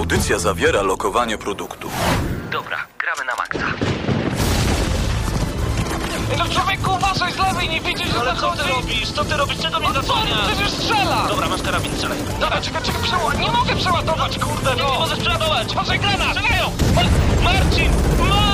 Audycja zawiera lokowanie produktu. Dobra, gramy na maksa. No człowieku, uważaj z lewej, nie widzisz, że Ale co zachodzi? ty robisz? Co ty robisz? Czego mnie No zasłaniasz? przecież strzela! Dobra, masz karabin, strzelaj. Dobra, czekaj, czekaj, przeładować, nie mogę przeładować, kurde, Nie, no! nie możesz przeładować! Uważaj, granat! Strzelają! Ma- Marcin! Marcin!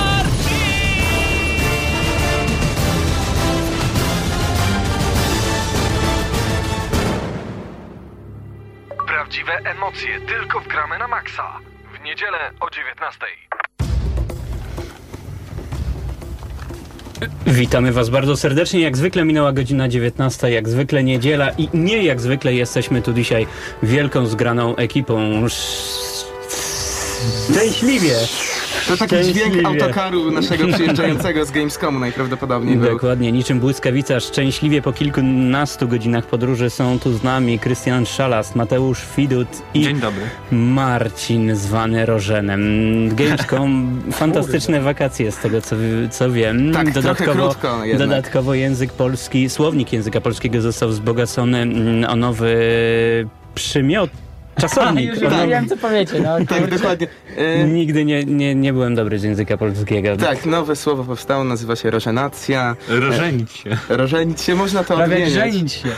Prawdziwe emocje tylko w gramy na maksa. W niedzielę o 19. Witamy Was bardzo serdecznie. Jak zwykle minęła godzina 19, jak zwykle niedziela i nie jak zwykle jesteśmy tu dzisiaj wielką zgraną ekipą. Szczęśliwie! To taki dźwięk autokaru naszego przyjeżdżającego z Gamescomu najprawdopodobniej był. Dokładnie, niczym błyskawica. Szczęśliwie po kilkunastu godzinach podróży są tu z nami Krystian Szalast, Mateusz Widut i Dzień dobry. Marcin zwany Rożenem. Gamescom, fantastyczne wakacje z tego co, co wiem. Tak, jednak. dodatkowo język polski, słownik języka polskiego został wzbogacony mm, o nowy przymiot. Czasownik. Już O- wiem, co powiecie, no. Tak, dokładnie. E, Nigdy nie, nie, nie byłem dobry z języka polskiego. tak, nowe słowo powstało, nazywa się rożenacja. Rożenić się. Rożenić się, można to Prawie odmieniać. żenić się.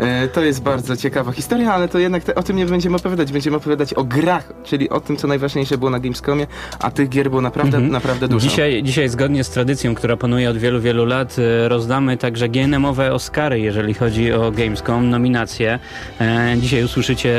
E, To jest bardzo ciekawa historia, ale to jednak te, o tym nie będziemy opowiadać. Będziemy opowiadać o grach, czyli o tym, co najważniejsze było na Gamescomie, a tych gier było naprawdę, Mhm. naprawdę dużo. Dzisiaj, dzisiaj zgodnie z tradycją, która panuje od wielu, wielu lat, e, rozdamy także GNM-owe Oscary, jeżeli chodzi o Gamescom, nominacje. E, Dzisiaj usłyszycie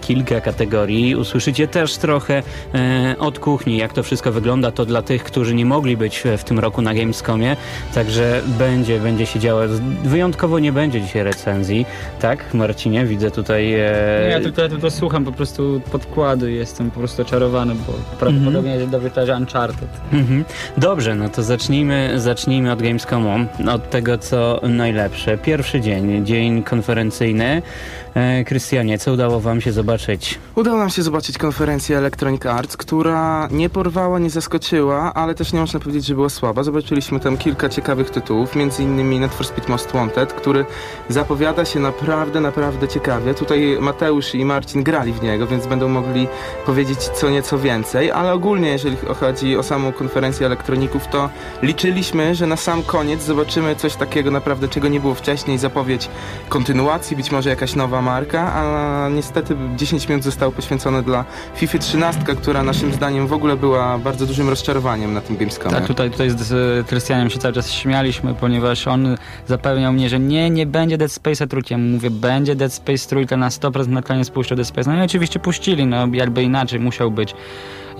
kilka kategorii, usłyszycie też trochę e, od kuchni, jak to wszystko wygląda. To dla tych, którzy nie mogli być w tym roku na Gamescomie, także będzie, będzie się działo. Wyjątkowo nie będzie dzisiaj recenzji, tak Marcinie? Widzę tutaj... e, ja tylko, ja tylko słucham po prostu podkładu i jestem po prostu oczarowany, bo prawdopodobnie Mhm. do wytarza Uncharted. Mhm. Dobrze, no to zacznijmy, zacznijmy od Gamescomu, od tego co najlepsze. Pierwszy dzień, dzień konferencyjny. E, Krystianie, co udało wam się zobaczyć? Udało nam się zobaczyć konferencję Electronic Arts, która nie porwała, nie zaskoczyła, ale też nie można powiedzieć, że była słaba. Zobaczyliśmy tam kilka ciekawych tytułów, między innymi Need Speed Most Wanted, który zapowiada się naprawdę, naprawdę ciekawie. Tutaj Mateusz i Marcin grali w niego, więc będą mogli powiedzieć co nieco więcej, ale ogólnie jeżeli chodzi o samą konferencję elektroników, to liczyliśmy, że na sam koniec zobaczymy coś takiego naprawdę, czego nie było wcześniej, zapowiedź kontynuacji, być może jakaś nowa marka, a niestety 10 minut zostało poświęcone dla FIFA 13, która naszym zdaniem w ogóle była bardzo dużym rozczarowaniem na tym Gamescomie. Tak, tutaj, tutaj z Krystianem się cały czas śmialiśmy, ponieważ on zapewniał mnie, że nie, nie będzie Dead Space'a trójki. Mówię, będzie Dead Space trójka na 100% na koniec puszczą Dead Space. No i oczywiście puścili, no jakby inaczej musiał być.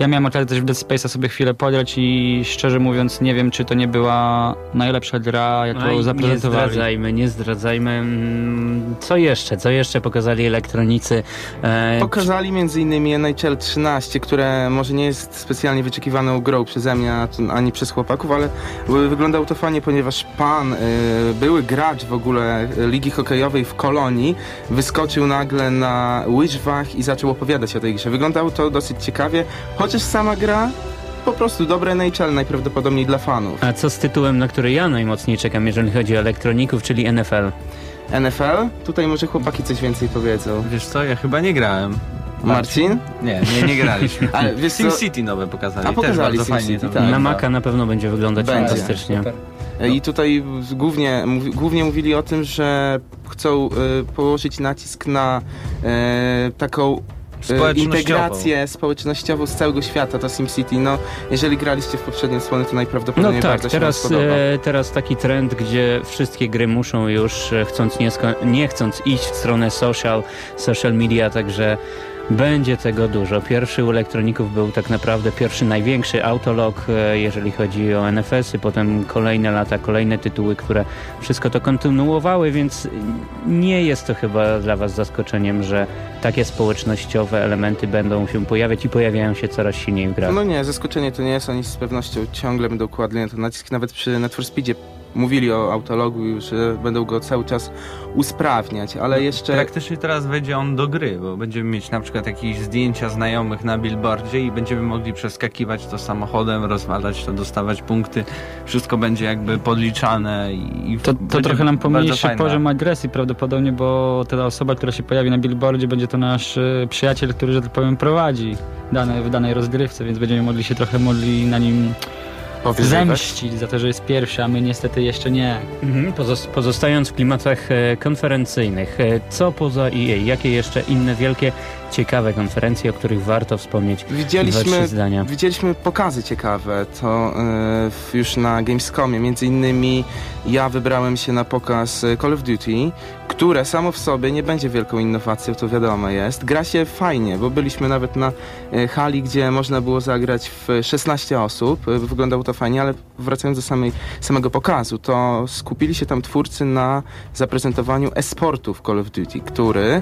Ja miałem okazję też w Dead Space'a sobie chwilę pograć i szczerze mówiąc nie wiem, czy to nie była najlepsza gra, jaką No i nie zaprezentowali. zdradzajmy, nie zdradzajmy. Mm, Co jeszcze? Co jeszcze pokazali elektronicy? E, Pokazali m.in. NHL 13, które może nie jest specjalnie wyczekiwaną grą przeze mnie ani przez chłopaków, ale wyglądało to fajnie, ponieważ pan, y, były gracz w ogóle ligi hokejowej w Kolonii, wyskoczył nagle na łyżwach i zaczął opowiadać o tej grze. Wyglądało to dosyć ciekawie, chociaż sama gra po prostu dobre NHL najprawdopodobniej dla fanów. A co z tytułem, na który ja najmocniej czekam, jeżeli chodzi o elektroników, czyli NFL? NFL? Tutaj może chłopaki coś więcej powiedzą. Wiesz co, ja chyba nie grałem. Marcin? Nie, nie, nie graliśmy. Ale wiesz co- SimCity nowe pokazali. A pokazali Też bardzo SimCity, fajnie to tak. Na. Maca na pewno będzie wyglądać Będzie. fantastycznie. Super. I tutaj głównie, głównie mówili o tym, że chcą y, położyć nacisk na y, taką Społecznościową. integrację społecznościową z całego świata, to SimCity. No, jeżeli graliście w poprzednie słony, to No najprawdopodobniej tak, bardzo się teraz, e, teraz taki trend, gdzie wszystkie gry muszą już, e, chcąc nie, nie chcąc iść w stronę social, social media, także będzie tego dużo. Pierwszy u elektroników był tak naprawdę pierwszy największy autolog, e, jeżeli chodzi o NFS-y, potem kolejne lata, kolejne tytuły, które wszystko to kontynuowały, więc nie jest to chyba dla Was zaskoczeniem, że takie społecznościowe elementy będą się pojawiać i pojawiają się coraz silniej w grach. No nie, zaskoczenie to nie jest, oni z pewnością ciągle będą kładli na to nacisk, nawet przy for Speedzie mówili o autologu, że będą go cały czas usprawniać, ale jeszcze... Praktycznie teraz wejdzie on do gry, bo będziemy mieć na przykład jakieś zdjęcia znajomych na billboardzie i będziemy mogli przeskakiwać to samochodem, rozwalać to, dostawać punkty. Wszystko będzie jakby podliczane i To, to trochę nam pomniejszy poziom agresji prawdopodobnie, bo ta osoba, która się pojawi na billboardzie, będzie to nasz e, przyjaciel, który, że tak powiem, prowadzi dane, w danej rozgrywce, więc będziemy mogli się trochę mogli na nim Powyzywać. zemścić za to, że jest pierwszy, a my niestety jeszcze nie. Mhm, pozos- pozostając w klimatach e, konferencyjnych, e, co poza EA? Jakie jeszcze inne wielkie, ciekawe konferencje, o których warto wspomnieć? Widzieliśmy, zdania. widzieliśmy pokazy ciekawe, to e, już na Gamescomie. Między innymi ja wybrałem się na pokaz e, Call of Duty, które samo w sobie nie będzie wielką innowacją, to wiadomo jest. Gra się fajnie, bo byliśmy nawet na e, hali, gdzie można było zagrać w 16 osób. Wyglądało to fajnie, ale wracając do samej, samego pokazu, to skupili się tam twórcy na zaprezentowaniu e-sportu w Call of Duty, który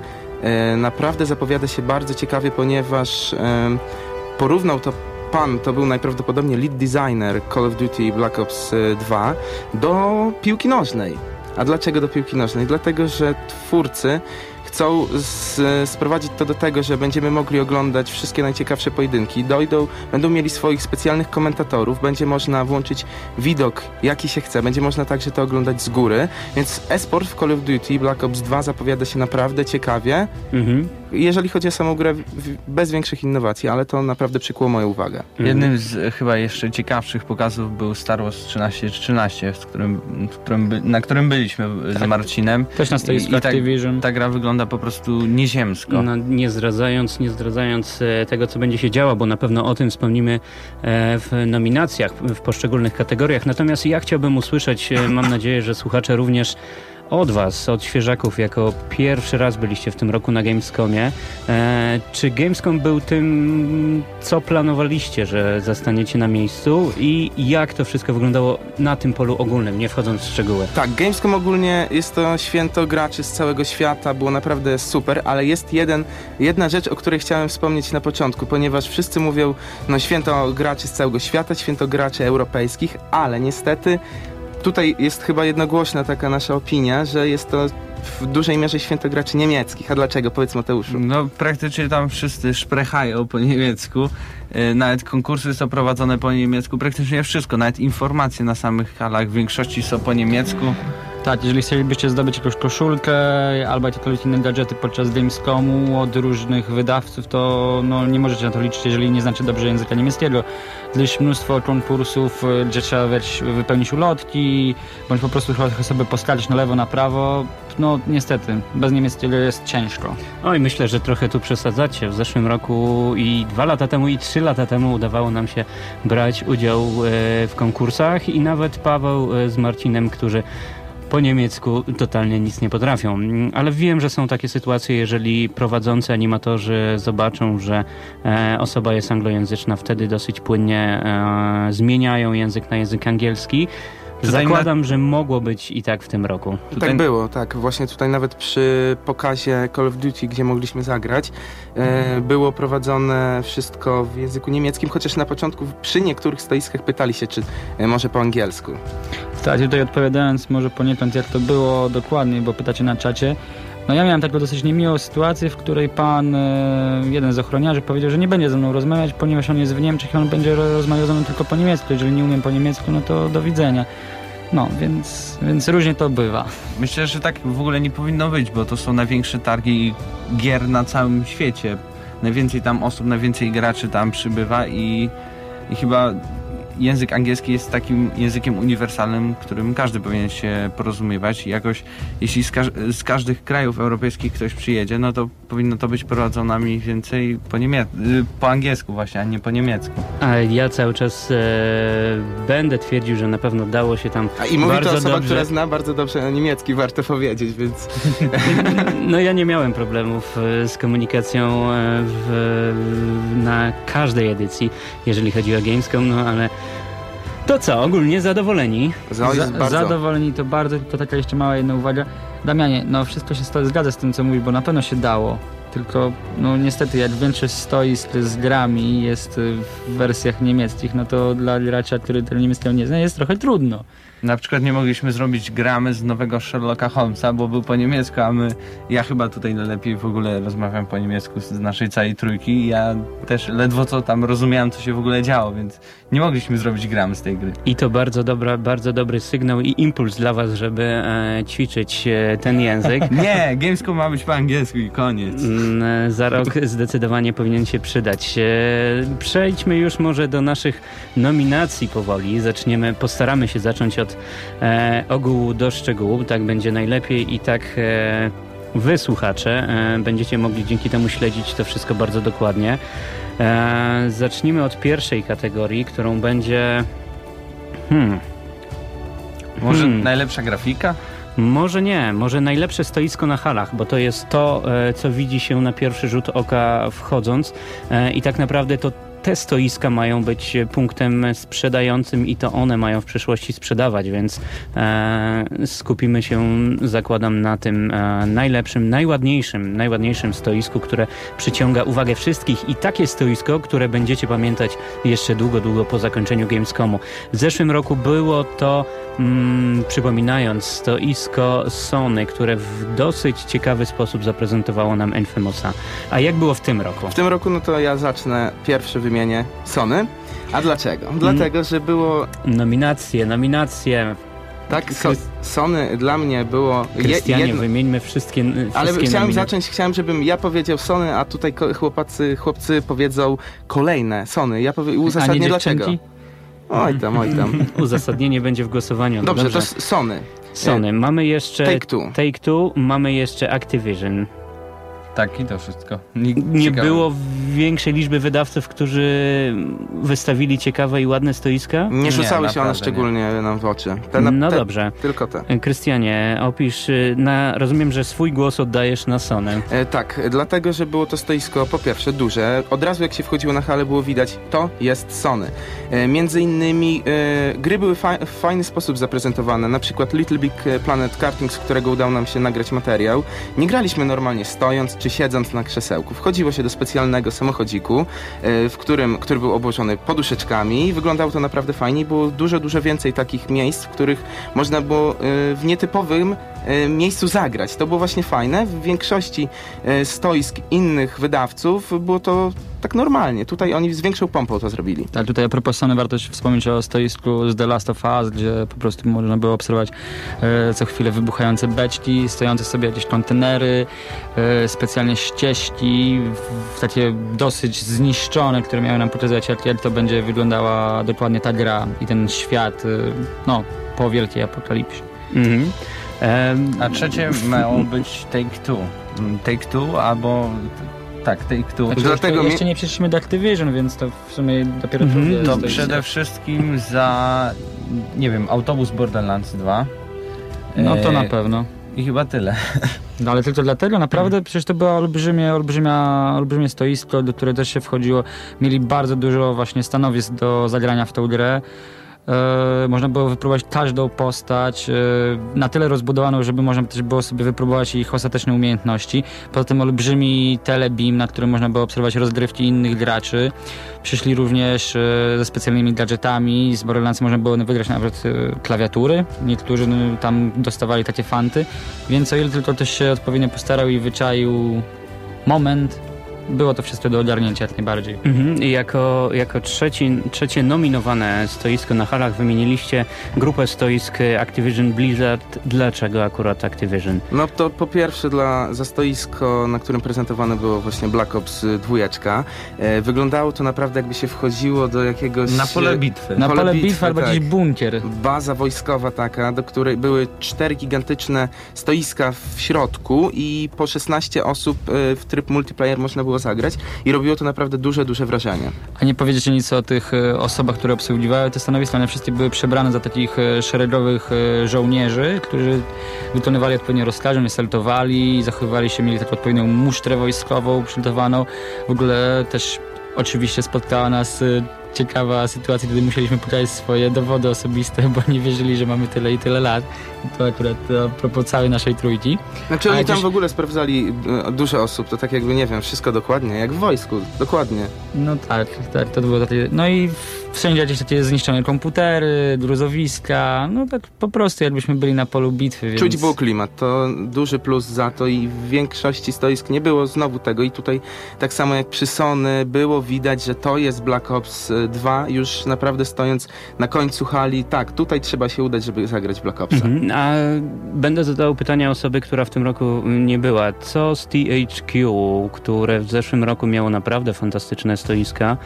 naprawdę zapowiada się bardzo ciekawie, ponieważ e, porównał to pan, to był najprawdopodobniej lead designer Call of Duty Black Ops e, 2 do piłki nożnej. A dlaczego do piłki nożnej? Dlatego, że twórcy chcą z, sprowadzić to do tego, że będziemy mogli oglądać wszystkie najciekawsze pojedynki. Dojdą, będą mieli swoich specjalnych komentatorów, będzie można włączyć widok, jaki się chce, będzie można także to oglądać z góry. Więc e-sport w Call of Duty Black Ops 2 zapowiada się naprawdę ciekawie, Mhm. jeżeli chodzi o samą grę, w- w- bez większych innowacji, ale to naprawdę przykuło moją uwagę. Jednym z e, chyba jeszcze ciekawszych pokazów był Star Wars 1313, z którym, w którym by, na którym byliśmy z Tak. Marcinem. Też na stoisku I- i Activision. Ta gra wygląda po prostu nieziemsko. No, nie zdradzając, nie zdradzając e, tego, co będzie się działo, bo na pewno o tym wspomnimy e, w nominacjach, w poszczególnych kategoriach. Natomiast ja chciałbym usłyszeć, e, mam nadzieję, że słuchacze również od Was, od świeżaków, jako pierwszy raz byliście w tym roku na Gamescomie. E, czy Gamescom był tym, co planowaliście, że zastaniecie na miejscu i jak to wszystko wyglądało na tym polu ogólnym, nie wchodząc w szczegóły? Tak, Gamescom ogólnie jest to święto graczy z całego świata, było naprawdę super, ale jest jeden, jedna rzecz, o której chciałem wspomnieć na początku, ponieważ wszyscy mówią, no święto graczy z całego świata, święto graczy europejskich, ale niestety tutaj jest chyba jednogłośna taka nasza opinia, że jest to w dużej mierze święto graczy niemieckich. A dlaczego? Powiedz Mateuszu. No praktycznie tam wszyscy szprechają po niemiecku. E, Nawet konkursy są prowadzone po niemiecku. Praktycznie wszystko, nawet informacje na samych halach w większości są po niemiecku. Tak, jeżeli chcielibyście zdobyć jakąś koszulkę albo jakiekolwiek inne gadżety podczas Gamescomu od różnych wydawców, to no, nie możecie na to liczyć, jeżeli nie znacie dobrze języka niemieckiego. Jest mnóstwo konkursów, y, gdzie trzeba weź, wypełnić ulotki, bądź po prostu sobie poskakać na lewo, na prawo. No niestety, bez niemieckiego jest ciężko. Oj, myślę, że trochę tu przesadzacie. W zeszłym roku i dwa lata temu i trzy lata temu udawało nam się brać udział e, w konkursach i nawet Paweł e, z Marcinem, którzy po niemiecku totalnie nic nie potrafią. Ale wiem, że są takie sytuacje, jeżeli prowadzący animatorzy zobaczą, że e, osoba jest anglojęzyczna, wtedy dosyć płynnie e, zmieniają język na język angielski. Tutaj Zakładam, że mogło być i tak w tym roku. Tutaj- Tak było, tak. Właśnie tutaj nawet przy pokazie Call of Duty, gdzie mogliśmy zagrać, e, było prowadzone wszystko w języku niemieckim, chociaż na początku przy niektórych stoiskach pytali się, czy e, może po angielsku. Tak, tutaj odpowiadając może poniekąd jak to było dokładnie, bo pytacie na czacie. No ja miałem taką dosyć niemiłą sytuację, w której pan, e, jeden z ochroniarzy powiedział, że nie będzie ze mną rozmawiać, ponieważ on jest w Niemczech i on będzie ro- rozmawiał ze mną tylko po niemiecku. Jeżeli nie umiem po niemiecku, no to do widzenia. No, więc, więc różnie to bywa. Myślę, że tak w ogóle nie powinno być, bo to są największe targi gier na całym świecie. Najwięcej tam osób, najwięcej graczy tam przybywa i, i chyba język angielski jest takim językiem uniwersalnym, którym każdy powinien się porozumiewać i jakoś, jeśli z, każ- z każdych krajów europejskich ktoś przyjedzie, no to powinno to być prowadzone mniej więcej po, niemie- po angielsku właśnie, a nie po niemiecku. A ja cały czas e, będę twierdził, że na pewno dało się tam A I mówi bardzo to osoba, dobrze. która zna bardzo dobrze niemiecki, warto powiedzieć, więc No ja nie miałem problemów e, z komunikacją e, w, na każdej edycji, jeżeli chodzi o Gamescom, no ale to co, ogólnie zadowoleni? za. Zadowoleni to bardzo, to taka jeszcze mała jedna uwaga. Damianie, no wszystko się zgadza z tym, co mówisz, bo na pewno się dało. tylko no niestety jak większość stoisk z grami jest y, w wersjach niemieckich, no to dla gracza, który tego niemieckiego nie zna, jest trochę trudno. Na przykład nie mogliśmy zrobić gramy z nowego Sherlocka Holmesa, bo był po niemiecku, a my, ja chyba tutaj najlepiej w ogóle rozmawiam po niemiecku z naszej całej trójki. Ja też ledwo co tam rozumiałem, co się w ogóle działo, więc nie mogliśmy zrobić gramy z tej gry. I to bardzo, dobra, bardzo dobry sygnał i impuls dla was, żeby e, ćwiczyć e, ten język. Nie, Gamescom ma być po angielsku i koniec. Mm, e, Za rok zdecydowanie powinien się przydać. E, Przejdźmy już może do naszych nominacji powoli. Zaczniemy, postaramy się zacząć od e, ogółu do szczegółów. Tak będzie najlepiej i tak e, wy, słuchacze, będziecie mogli dzięki temu śledzić to wszystko bardzo dokładnie. E, zacznijmy od pierwszej kategorii, którą będzie... Hmm, Może Hmm. najlepsza grafika? może nie, może najlepsze stoisko na halach, bo to jest to, e, co widzi się na pierwszy rzut oka wchodząc e, i tak naprawdę to te stoiska mają być punktem sprzedającym i to one mają w przyszłości sprzedawać, więc e, skupimy się, zakładam, na tym e, najlepszym, najładniejszym, najładniejszym stoisku, które przyciąga uwagę wszystkich i takie stoisko, które będziecie pamiętać jeszcze długo, długo po zakończeniu Gamescomu. W zeszłym roku było to Mm, przypominając stoisko Sony, które w dosyć ciekawy sposób zaprezentowało nam Infamousa. A jak było w tym roku? W tym roku, no to ja zacznę pierwsze wymienię Sony. A dlaczego? Dlatego, że było Nominacje, nominacje. tak, so, Sony dla mnie było Krystianie, jedno, wymieńmy wszystkie, wszystkie ale chciałem nominacje. zacząć, chciałem, żebym ja powiedział Sony, a tutaj chłopacy, chłopcy powiedzą kolejne Sony. Ja powie, uzasadnię dlaczego. dziewczynki? Oj tam, oj tam. Uzasadnienie będzie w głosowaniu. No Dobrze, to Sony. Sony. Mamy jeszcze Take Two. Take Two, mamy jeszcze Activision. Tak i to wszystko. Nie, Nie było większej liczby wydawców, którzy wystawili ciekawe i ładne stoiska? Nie rzucały się one szczególnie nam w oczy. Te, na- No te, dobrze. Tylko te. Krystianie, opisz, y, na, rozumiem, że swój głos oddajesz na Sony. E, tak, dlatego, że było to stoisko po pierwsze duże. Od razu jak się wchodziło na halę było widać, to jest Sony. E, między innymi e, gry były fa- w fajny sposób zaprezentowane. Na przykład Little Big Planet Karting, z którego udało nam się nagrać materiał. Nie graliśmy normalnie stojąc czy siedząc na krzesełku. Wchodziło się do specjalnego samochodziku, e, w którym, który był obłożony poduszeczkami. Wyglądało to naprawdę fajnie. Było dużo, dużo więcej takich miejsc, w których można było e, w nietypowym miejscu zagrać. To było właśnie fajne. W większości e, stoisk innych wydawców było to tak normalnie. Tutaj oni z większą pompą to zrobili. Tak, tutaj a propos Sony warto wspomnieć o stoisku z The Last of Us, gdzie po prostu można było obserwować e, co chwilę wybuchające beczki, stojące sobie jakieś kontenery, e, specjalnie ścieżki, w, w takie dosyć zniszczone, które miały nam pokazać, jak, jak to będzie wyglądała dokładnie ta gra i ten świat, e, no, po wielkiej apokalipsie. Mhm. A trzecie miało być Take Two. Mm, Take Two albo... Tak, Take Two. Znaczy, Dlatego jeszcze, mi- jeszcze nie przeszliśmy do Activision, więc to w sumie dopiero drugie To przede wszystkim za, nie wiem, autobus Borderlands 2. No to E, na pewno. I chyba tyle. No ale tylko dlatego, naprawdę przecież to było olbrzymie, olbrzymia, olbrzymie stoisko, do które też się wchodziło. Mieli bardzo dużo właśnie stanowisk do zagrania w tą grę. E, można było wypróbować każdą postać, e, na tyle rozbudowaną, żeby można też było sobie wypróbować ich ostateczne umiejętności. Poza tym olbrzymi telebeam, na którym można było obserwować rozgrywki innych graczy. Przyszli również e, ze specjalnymi gadżetami. Z Borderlands można było wygrać nawet klawiatury. Niektórzy no, tam dostawali takie fanty. Więc o ile tylko ktoś się odpowiednio postarał i wyczaił moment, było to wszystko do ogarnięcia jak najbardziej. Mhm. I jako, jako trzeci, trzecie nominowane stoisko na halach wymieniliście grupę stoisk Activision Blizzard. Dlaczego akurat Activision? No to po pierwsze dla za stoisko, na którym prezentowane było właśnie Black Ops 2. E, wyglądało to naprawdę jakby się wchodziło do jakiegoś... Na pole bitwy. Na Pole pole bitwy, bitwy albo tak. jakiś bunkier. baza wojskowa taka, do której były cztery gigantyczne stoiska w środku i po 16 osób e, w tryb multiplayer można było zagrać i robiło to naprawdę duże, duże wrażenie. A nie powiedziecie nic o tych e, osobach, które obsługiwały te stanowiska. One wszystkie były przebrane za takich e, szeregowych e, żołnierzy, którzy wykonywali odpowiednie rozkazy, nie salutowali, zachowywali się, mieli taką odpowiednią musztrę wojskową przygotowaną. W ogóle też oczywiście spotkała nas ciekawa sytuacja, kiedy musieliśmy pokazać swoje dowody osobiste, bo nie wierzyli, że mamy tyle i tyle lat. To akurat a propos całej naszej trójki. Znaczy oni tam gdzieś- w ogóle sprawdzali e, dużo osób, to tak jakby, nie wiem, wszystko dokładnie, jak w wojsku, dokładnie. No tak, tak, to było takie. No i wszędzie jakieś takie zniszczone komputery, gruzowiska, no tak po prostu jakbyśmy byli na polu bitwy, więc... Czuć był klimat, to duży plus za to i w większości stoisk nie było znowu tego i tutaj tak samo jak przy Sony było widać, że to jest Black Ops 2 już naprawdę stojąc na końcu hali, tak, tutaj trzeba się udać, żeby zagrać Black Opsa. Mhm. A będę zadał pytania osoby, która w tym roku nie była. Co z THQ, które w zeszłym roku miało naprawdę fantastyczne stoiska?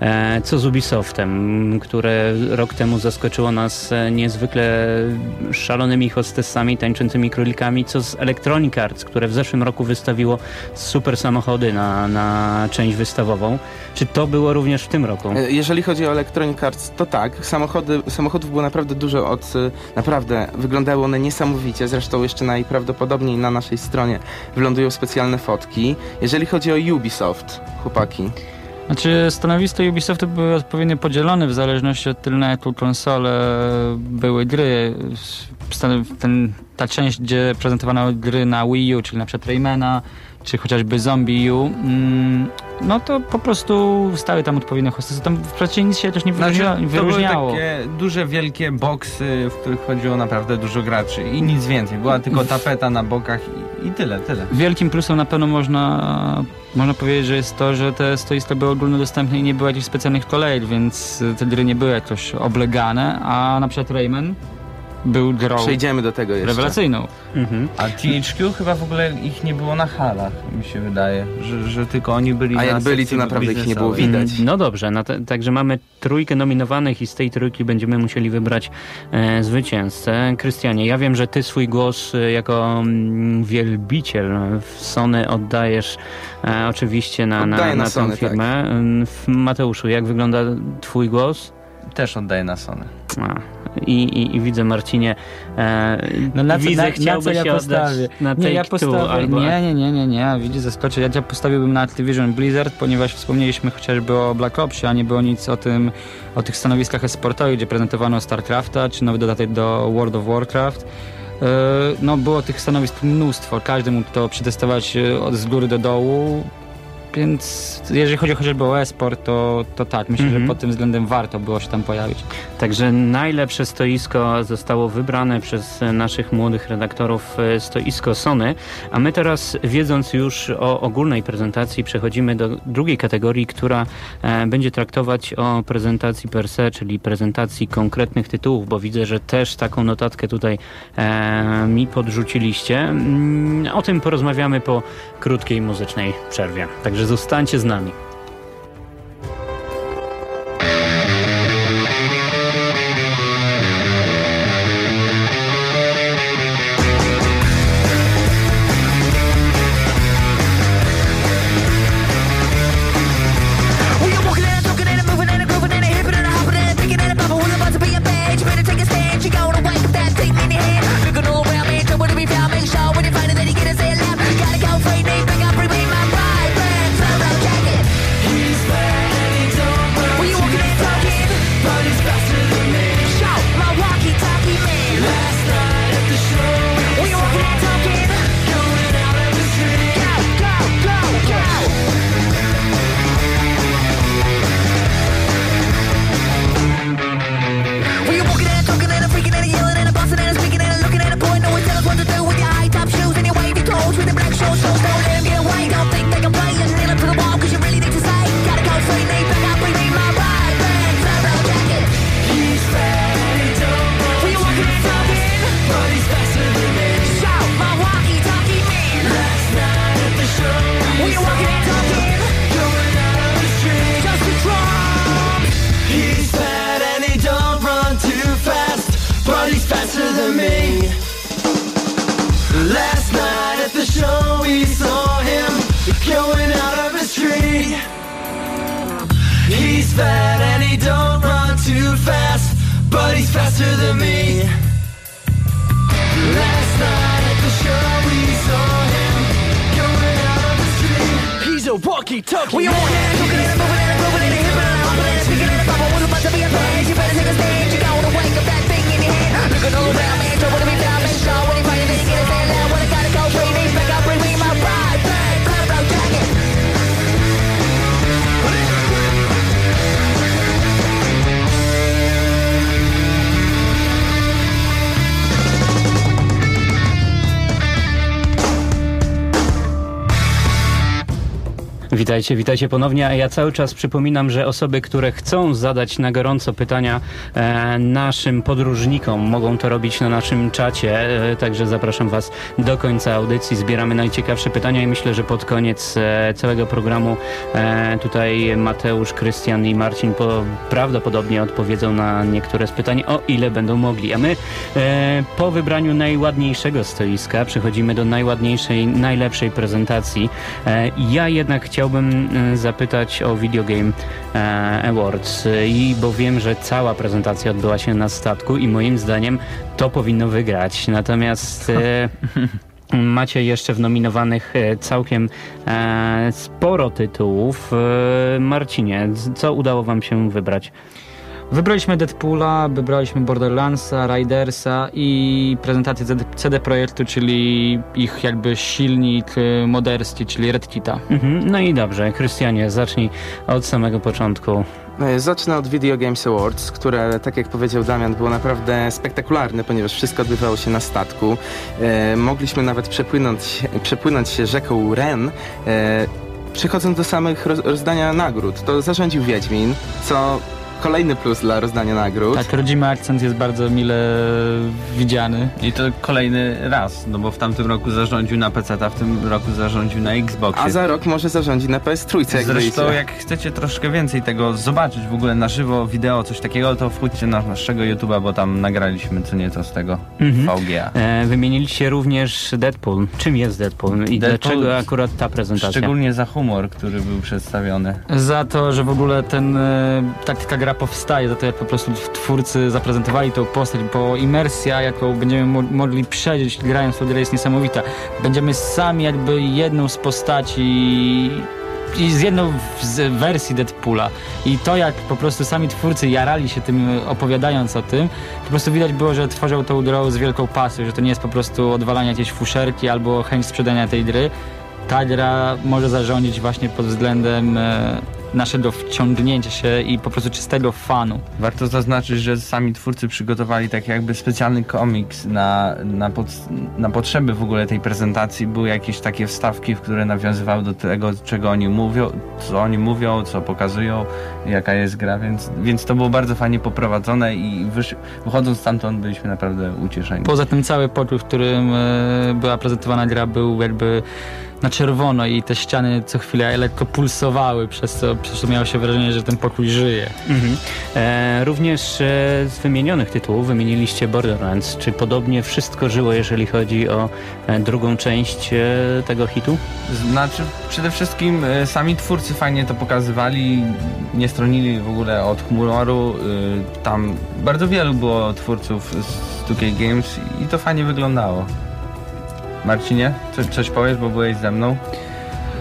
E, Co z Ubisoftem, które rok temu zaskoczyło nas e, niezwykle szalonymi hostessami, tańczącymi królikami? Co z Electronic Arts, które w zeszłym roku wystawiło super samochody na, na część wystawową? Czy to było również w tym roku? E, Jeżeli chodzi o Electronic Arts, to tak, samochody, samochodów było naprawdę dużo od, naprawdę wyglądały one niesamowicie, zresztą jeszcze najprawdopodobniej na naszej stronie wylądują specjalne fotki. Jeżeli chodzi o Ubisoft, chłopaki, Znaczy stanowisko Ubisoftu były odpowiednio podzielone w zależności od tylu, na jaką konsolę były gry. Ten, ta część, gdzie prezentowano gry na Wii U, czyli na przykład Raymana, czy chociażby Zombie U, mm, no to po prostu stały tam odpowiednie hostesy. Tam w pracy nic się też nie Znaczy, wyróżnia, to były wyróżniało. takie duże, wielkie boksy, w których chodziło naprawdę dużo graczy i nic więcej. Była tylko tapeta na bokach i, i tyle, tyle. Wielkim plusem na pewno można, można powiedzieć, że jest to, że te stoiska były ogólnodostępne i nie było jakichś specjalnych kolejek, więc te gry nie były jakoś oblegane, a na przykład Rayman był grą przejdziemy do tego jeszcze. rewelacyjną. Mhm. A THQ chyba w ogóle ich nie było na halach, mi się wydaje, że, że tylko oni byli A na jak byli, to sekcji naprawdę ich nie było biznesowej. widać. No dobrze, no te, także mamy trójkę nominowanych i z tej trójki będziemy musieli wybrać e, zwycięzcę. Krystianie, ja wiem, że ty swój głos e, jako mm, wielbiciel w Sony oddajesz e, oczywiście na, na, Oddaję na na tą Sony, firmę. Mm, w- Mateuszu, jak wygląda twój głos? Też oddaję na Sony. A, i, i, I widzę Marcinie, e, No na co, widzę, na, na co ja postawię? na nie, ja postawię, albo... nie, nie, nie, nie, nie, widzisz, zaskoczę. Ja, ja postawiłbym na Activision Blizzard, ponieważ wspomnieliśmy chociażby o Black Opsie, a nie było nic o tym, o tych stanowiskach esportowych, gdzie prezentowano StarCrafta, czy nowy dodatek do World of Warcraft. Yy, No było tych stanowisk mnóstwo, każdy mógł to przetestować yy, od z góry do dołu, więc jeżeli chodzi chociażby o e-sport, to, to tak, myślę, Mhm. że pod tym względem warto było się tam pojawić. Także najlepsze stoisko zostało wybrane przez naszych młodych redaktorów, e, stoisko Sony. A my teraz, wiedząc już o ogólnej prezentacji, przechodzimy do drugiej kategorii, która e, będzie traktować o prezentacji per se, czyli prezentacji konkretnych tytułów, bo widzę, że też taką notatkę tutaj e, mi podrzuciliście. Mm, O tym porozmawiamy po krótkiej muzycznej przerwie. Także zostańcie z nami. Witajcie, witajcie ponownie. Ja cały czas przypominam, że osoby, które chcą zadać na gorąco pytania e, naszym podróżnikom, mogą to robić na naszym czacie. E, także zapraszam Was do końca audycji. Zbieramy najciekawsze pytania i myślę, że pod koniec e, całego programu e, tutaj Mateusz, Krystian i Marcin po, prawdopodobnie odpowiedzą na niektóre z pytań, o ile będą mogli. A my e, po wybraniu najładniejszego stoiska przechodzimy do najładniejszej, najlepszej prezentacji. E, ja jednak chciałbym e, zapytać o Video Game e, Awards e, i bo wiem, że cała prezentacja odbyła się na statku i moim zdaniem to powinno wygrać. Natomiast macie jeszcze w nominowanych całkiem sporo tytułów. Marcinie, co udało wam się wybrać? Wybraliśmy Deadpoola, wybraliśmy Borderlandsa, Ridersa i prezentację CD- Projektu, czyli ich jakby silnik y, Modesty, czyli Red Kita. Mhm, no i dobrze, Krystianie, zacznij od samego początku. E, Zacznę od Video Games Awards, które, tak jak powiedział Damian, było naprawdę spektakularne, ponieważ wszystko odbywało się na statku. E, mogliśmy nawet przepłynąć, przepłynąć się rzeką Ren. E, przechodząc do samych roz, rozdania nagród, to zarządził Wiedźmin, co kolejny plus dla rozdania nagród. Tak, rodzimy akcent jest bardzo mile widziany. I to kolejny raz, no bo w tamtym roku zarządził na PC, a w tym roku zarządził na Xboxie. A za rok może zarządzi na PS3, jak Zresztą wyjdzie. jak chcecie troszkę więcej tego zobaczyć w ogóle na żywo, wideo, coś takiego, to wchódźcie na naszego YouTube'a, bo tam nagraliśmy co nieco z tego Mhm. VGA. E, wymieniliście również Deadpool. Czym jest Deadpool i Deadpool- dlaczego akurat ta prezentacja? Szczególnie za humor, który był przedstawiony. Za to, że w ogóle ten, e, tak, taka gra powstaje, za to jak po prostu twórcy zaprezentowali tą postać, bo imersja, jaką będziemy mo- mogli przeżyć grając w tą grę jest niesamowita. Będziemy sami jakby jedną z postaci i z jedną z wersji Deadpoola. I to jak po prostu sami twórcy jarali się tym opowiadając o tym, po prostu widać było, że tworzą tą grę z wielką pasją, że to nie jest po prostu odwalanie jakiejś fuszerki albo chęć sprzedania tej gry. Ta gra może zarządzić właśnie pod względem e, naszego wciągnięcia się i po prostu czystego fanu. Warto zaznaczyć, że sami twórcy przygotowali tak jakby specjalny komiks na, na, pod, na potrzeby w ogóle tej prezentacji. Były jakieś takie wstawki, w które nawiązywały do tego, czego oni mówią, co oni mówią, co pokazują, jaka jest gra, więc, więc to było bardzo fajnie poprowadzone i wysz, wychodząc stamtąd byliśmy naprawdę ucieszeni. Poza tym cały pokój, w którym e, była prezentowana gra był jakby na czerwono i te ściany co chwilę lekko pulsowały, przez co, przez co miało się wrażenie, że ten pokój żyje. Mhm. E, również e, z wymienionych tytułów wymieniliście Borderlands. Czy podobnie wszystko żyło, jeżeli chodzi o e, drugą część e, tego hitu? Znaczy, przede wszystkim sami twórcy fajnie to pokazywali, nie stronili w ogóle od humoru. Tam bardzo wielu było twórców z 2K Games i to fajnie wyglądało. Marcinie, coś, coś powiesz, bo byłeś ze mną?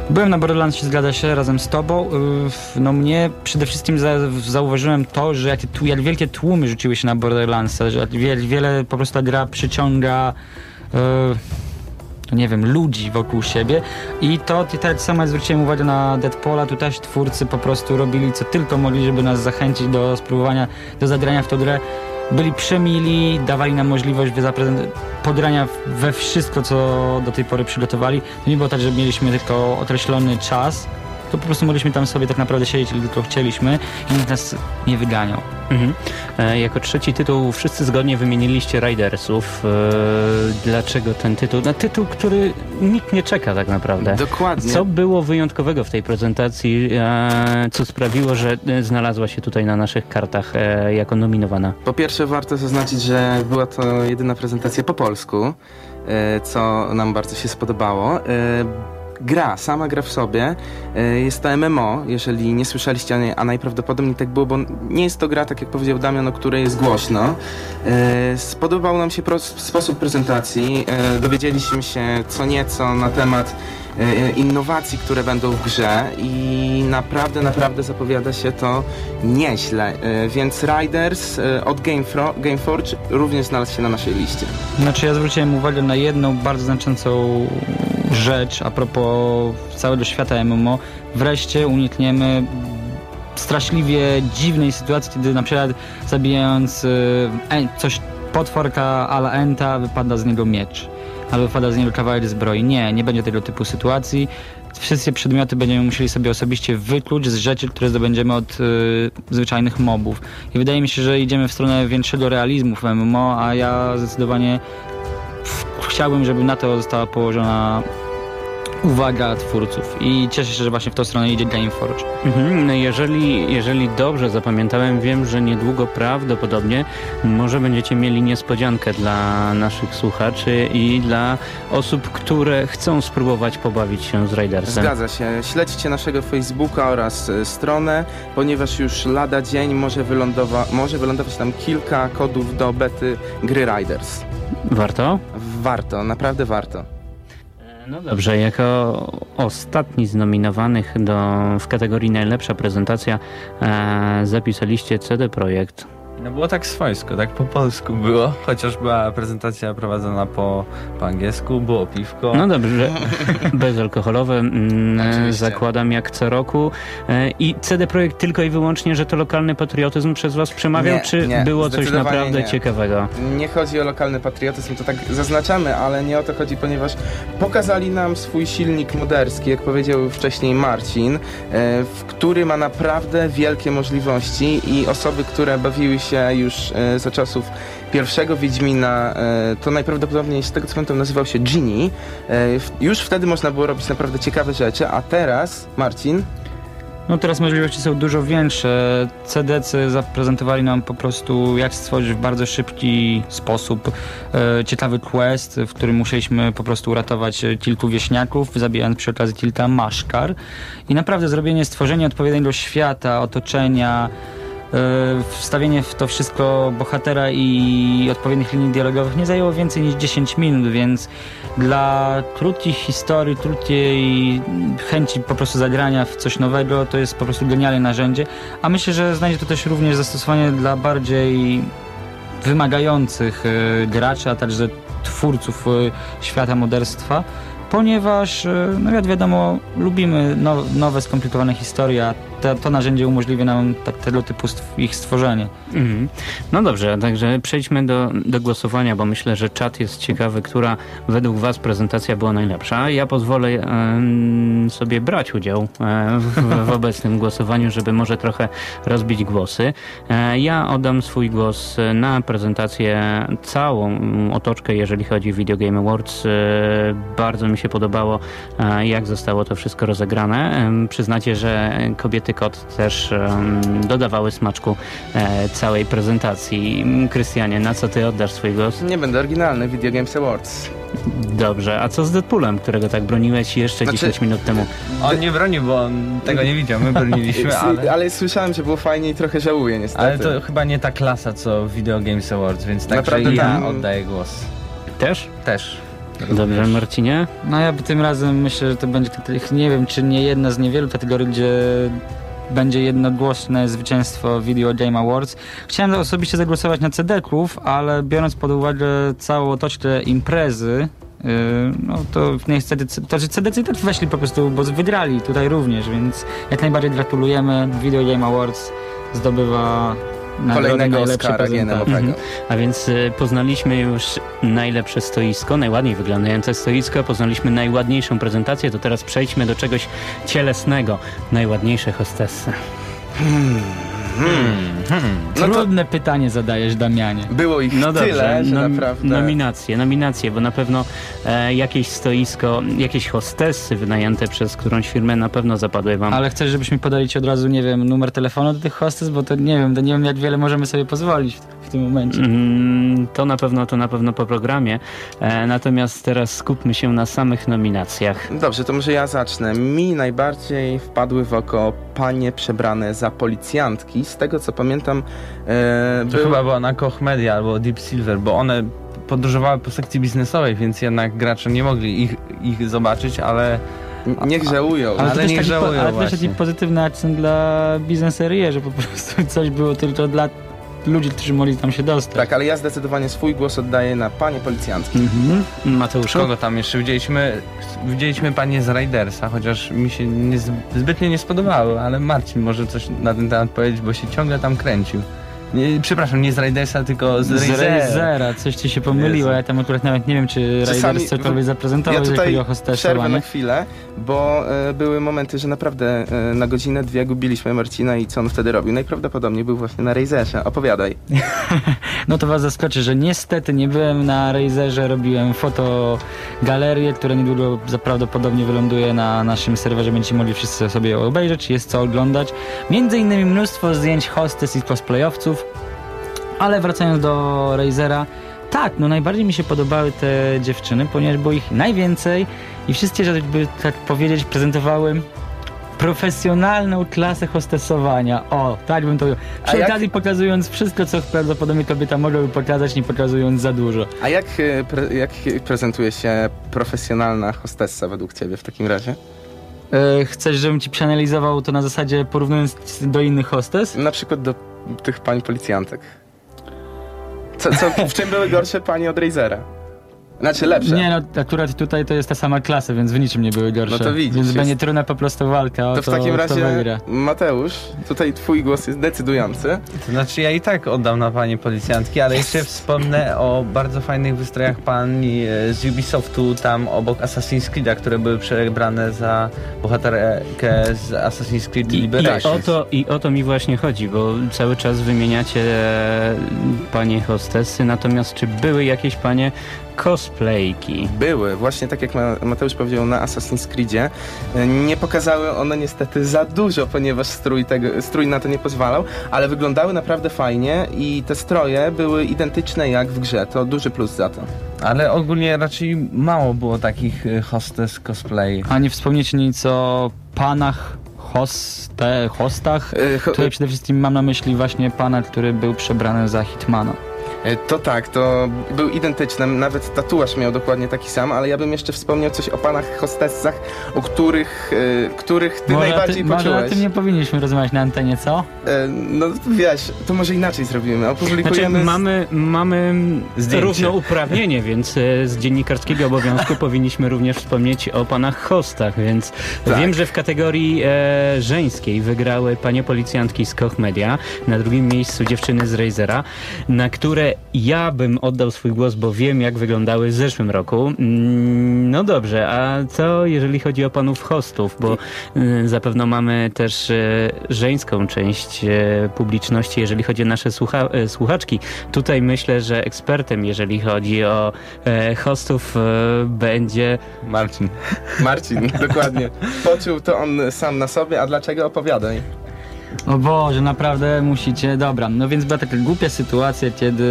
Byłem na Borderlandsie, zgadza się, razem z tobą. Yy, No mnie przede wszystkim za, zauważyłem to, że jak, tu- jak wielkie tłumy rzuciły się na Borderlandsa, że wiele, wiele po prostu ta gra przyciąga yy, no nie wiem, ludzi wokół siebie i to tak samo zwróciłem uwagę na Deadpoola, tu też twórcy po prostu robili co tylko mogli, żeby nas zachęcić do spróbowania, do zagrania w tą grę. Byli przemili, dawali nam możliwość podrania we wszystko, co do tej pory przygotowali. To nie było tak, że mieliśmy tylko określony czas, to po prostu mogliśmy tam sobie tak naprawdę siedzieć, ile tylko chcieliśmy i nikt nas nie wyganiał. Mhm. E, jako trzeci tytuł wszyscy zgodnie wymieniliście Ridersów. E, dlaczego ten tytuł? No, tytuł, który nikt nie czeka tak naprawdę. Dokładnie. Co było wyjątkowego w tej prezentacji, e, co sprawiło, że e, znalazła się tutaj na naszych kartach e, jako nominowana? Po pierwsze warto zaznaczyć, że była to jedyna prezentacja po polsku, e, co nam bardzo się spodobało. Gra, sama gra w sobie e, jest to MMO, jeżeli nie słyszeliście a najprawdopodobniej tak było, bo nie jest to gra, tak jak powiedział Damian, o której jest głośno. E, Spodobał nam się sposób prezentacji, e, dowiedzieliśmy się co nieco na temat innowacji, które będą w grze i naprawdę, naprawdę zapowiada się to nieźle. E, Więc Riders e, od Gameforge również znalazł się na naszej liście. Znaczy ja zwróciłem uwagę na jedną bardzo znaczącą rzecz a propos całego świata MMO. Wreszcie unikniemy straszliwie dziwnej sytuacji, kiedy na przykład zabijając e, coś potworka ala Enta wypada z niego miecz. Albo wpada z niego kawałek zbroi. Nie, nie będzie tego typu sytuacji. Wszystkie przedmioty będziemy musieli sobie osobiście wykluć z rzeczy, które zdobędziemy od y, zwyczajnych mobów. I wydaje mi się, że idziemy w stronę większego realizmu w MMO, a ja zdecydowanie chciałbym, żeby na to została położona uwaga twórców. I cieszę się, że właśnie w tą stronę idzie Gameforge. Mhm, no jeżeli, jeżeli dobrze zapamiętałem, wiem, że niedługo prawdopodobnie może będziecie mieli niespodziankę dla naszych słuchaczy i dla osób, które chcą spróbować pobawić się z Raidersem. Zgadza się. Śledźcie naszego Facebooka oraz e, stronę, ponieważ już lada dzień może, wylądowa- może wylądować tam kilka kodów do bety gry Riders. Warto? Warto, naprawdę warto. No dobrze, jako ostatni z nominowanych do, w kategorii najlepsza prezentacja e, zapisaliście CD Projekt. No było tak swojsko, tak po polsku było, chociaż była prezentacja prowadzona po, po angielsku, było piwko. No dobrze, bezalkoholowe mm, zakładam jak co roku. E, I CD Projekt tylko i wyłącznie, że to lokalny patriotyzm przez was przemawiał, Nie, czy nie, było coś naprawdę nie. ciekawego? Nie chodzi o lokalny patriotyzm, to tak zaznaczamy, ale nie o to chodzi, ponieważ pokazali nam swój silnik moderski, jak powiedział wcześniej Marcin, e, w który ma naprawdę wielkie możliwości i osoby, które bawiły się już e, za czasów pierwszego Wiedźmina, e, to najprawdopodobniej z tego co pamiętam nazywał się Genie. E, w- Już wtedy można było robić naprawdę ciekawe rzeczy, a teraz, Marcin, No teraz możliwości są dużo większe. CDC zaprezentowali nam po prostu jak stworzyć w bardzo szybki sposób e, ciekawy quest, w którym musieliśmy po prostu uratować e, kilku wieśniaków, zabijając przy okazji kilka maszkar. I naprawdę zrobienie, stworzenie odpowiedniego świata, otoczenia, wstawienie w to wszystko bohatera i odpowiednich linii dialogowych nie zajęło więcej niż 10 minut, więc dla krótkich historii, krótkiej chęci po prostu zagrania w coś nowego, to jest po prostu genialne narzędzie, a myślę, że znajdzie to też również zastosowanie dla bardziej wymagających e, graczy, a także twórców e, świata moderstwa, ponieważ, e, no jak wiadomo, lubimy now, nowe, skomplikowane historie, to, narzędzie umożliwia nam tak, tego typu stw- ich stworzenie. Mhm. No dobrze, także przejdźmy do, do głosowania, bo myślę, że czat jest ciekawy, która według Was prezentacja była najlepsza. Ja pozwolę sobie brać udział e, w, w obecnym głosowaniu, żeby może trochę rozbić głosy. E, ja oddam swój głos na prezentację całą mm, otoczkę, jeżeli chodzi o Video Game Awards. E, bardzo mi się podobało, jak zostało to wszystko rozegrane. Przyznacie, że kobiety kot też dodawały smaczku e, całej prezentacji. Krystianie, na co ty oddasz swój głos? nie będę oryginalny, Video Games Awards. Dobrze, a co z Deadpoolem, którego tak broniłeś jeszcze Znaczy- 10 minut temu? On nie bronił, bo on tego nie widział, my broniliśmy, ale... ale słyszałem, że było fajnie i trochę żałuję niestety. Ale to chyba nie ta klasa co Video Games Awards, więc także Naprawdę ja tam- oddaję głos. Też? Też. Dobrze, Marcinie? No ja tym razem myślę, że to będzie, nie wiem, czy nie jedna z niewielu kategorii, gdzie będzie jednogłośne zwycięstwo Video Game Awards. Chciałem osobiście zagłosować na CD-ków, ale biorąc pod uwagę całą otoczkę imprezy, yy, no to niestety, to, że CDC też weszli po prostu, bo wygrali tutaj również, więc jak najbardziej gratulujemy. Video Game Awards zdobywa Kolejnego Oscara prezentacji. GNM-owego. A więc y, poznaliśmy już najlepsze stoisko, najładniej wyglądające stoisko, poznaliśmy najładniejszą prezentację, to teraz przejdźmy do czegoś cielesnego. Najładniejsze hostessy. No to Trudne pytanie zadajesz, Damianie. było ich No dobrze, tyle, że nom- naprawdę... nominacje, nominacje, bo na pewno e, jakieś stoisko, jakieś hostessy wynajęte przez którąś firmę na pewno zapadły wam. Ale chcesz, żebyśmy podali ci od razu, nie wiem, numer telefonu do tych hostes, bo to nie wiem, to nie wiem jak wiele możemy sobie pozwolić w, tym momencie. Mm, To na pewno, to na pewno po programie. E, natomiast teraz skupmy się na samych nominacjach. Dobrze, to może ja zacznę. Mi najbardziej wpadły w oko panie przebrane za policjantki. Z tego co pamiętam, e, To był- chyba była na Koch Media albo Deep Silver, bo one podróżowały po sekcji biznesowej, więc jednak gracze nie mogli ich, ich zobaczyć, ale niech żałują. Ale to nie też taki, żałują po, ale też taki właśnie. pozytywny akcent dla bizneserii, że po prostu coś było tylko dla ludzi, którzy mogli tam się dostać. Tak, ale ja zdecydowanie swój głos oddaję na panie policjantki. Mhm. Mateuszu? kogo tam jeszcze widzieliśmy? Widzieliśmy panie z Ridersa, chociaż mi się nie, zbytnio nie spodobały, ale Marcin może coś na ten temat powiedzieć, bo się ciągle tam kręcił. Nie, przepraszam, nie z Raidersa, tylko z, Z Razera. Razera, coś ci się pomyliło. Ja tam akurat nawet nie wiem, czy Raiders cokolwiek zaprezentował, Ja jeżeli chodzi o przerwę hostesowanie. na chwilę, bo e, były momenty, że naprawdę e, na godzinę, dwie gubiliśmy Marcina i co on wtedy robił. Najprawdopodobniej był właśnie na Razerze. Opowiadaj. No to was zaskoczy, że niestety nie byłem na Razerze, robiłem fotogalerię, która niedługo prawdopodobnie wyląduje na naszym serwerze, będziecie mogli wszyscy sobie obejrzeć, jest co oglądać. Między innymi mnóstwo zdjęć hostes i cosplayowców, ale wracając do Razera, tak, no najbardziej mi się podobały te dziewczyny, ponieważ było ich najwięcej i wszystkie, żeby tak powiedzieć, prezentowały profesjonalną klasę hostesowania. O, tak bym to... Przy jak- okazji pokazując wszystko, co prawdopodobnie kobieta mogłaby pokazać, nie pokazując za dużo. A jak, e, pre, jak prezentuje się profesjonalna hostessa według ciebie w takim razie? E, chcesz, żebym ci przeanalizował to na zasadzie porównując do innych hostes? Na przykład do tych pań policjantek. Co, co, w czym były gorsze panie od Razera? Znaczy lepsze. Nie, no akurat tutaj to jest ta sama klasa, więc w niczym nie były gorsze. No to widzisz, Więc jest- będzie trudna po prostu walka o to to, w takim razie. Mateusz, tutaj twój głos jest decydujący. To znaczy ja i tak oddam na panie policjantki, ale jeszcze wspomnę o bardzo fajnych wystrojach pani e, z Ubisoftu tam obok Assassin's Creed'a, które były przebrane za bohaterkę z Assassin's Creed I, i, o to, I o to mi właśnie chodzi, bo cały czas wymieniacie e, panie hostessy, natomiast czy były jakieś panie cosplayki? Były, właśnie tak jak Ma- Mateusz powiedział na Assassin's Creedzie. Nie pokazały one niestety za dużo, ponieważ strój, tego, strój na to nie pozwalał, ale wyglądały naprawdę fajnie i te stroje były identyczne jak w grze. To duży plus za to. Ale ogólnie raczej mało było takich e, hostes cosplay. A nie wspomnieć nic o panach hoste, hostach? Cho- Tutaj przede wszystkim mam na myśli właśnie pana, który był przebrany za Hitmana. E, To tak, to był identyczny, nawet tatuaż miał dokładnie taki sam, ale ja bym jeszcze wspomniał coś o panach hostessach, o których, e, których ty może, najbardziej ty, może o poczułeś. tym nie powinniśmy rozmawiać na antenie, co? E, No wiesz, to może inaczej zrobimy. Znaczy, Opublikujemy... z- mamy, mamy Zdjęcie. równouprawnienie, więc e, z dziennikarskiego obowiązku powinniśmy również wspomnieć o panach hostach, więc Tak. wiem, że w kategorii e, żeńskiej wygrały panie policjantki z Koch Media, na drugim miejscu dziewczyny z Razera, na które ja bym oddał swój głos, bo wiem jak wyglądały w zeszłym roku. Mm, No dobrze, a co jeżeli chodzi o panów hostów, bo e, zapewne mamy też e, żeńską część e, publiczności, jeżeli chodzi o nasze słucha słuchaczki. Tutaj myślę, że ekspertem, jeżeli chodzi o e, hostów, e, będzie Marcin. Marcin, dokładnie. Poczuł to on sam na sobie, a dlaczego opowiadaj? O Boże, naprawdę musicie. Dobra, no więc była taka głupia sytuacja, kiedy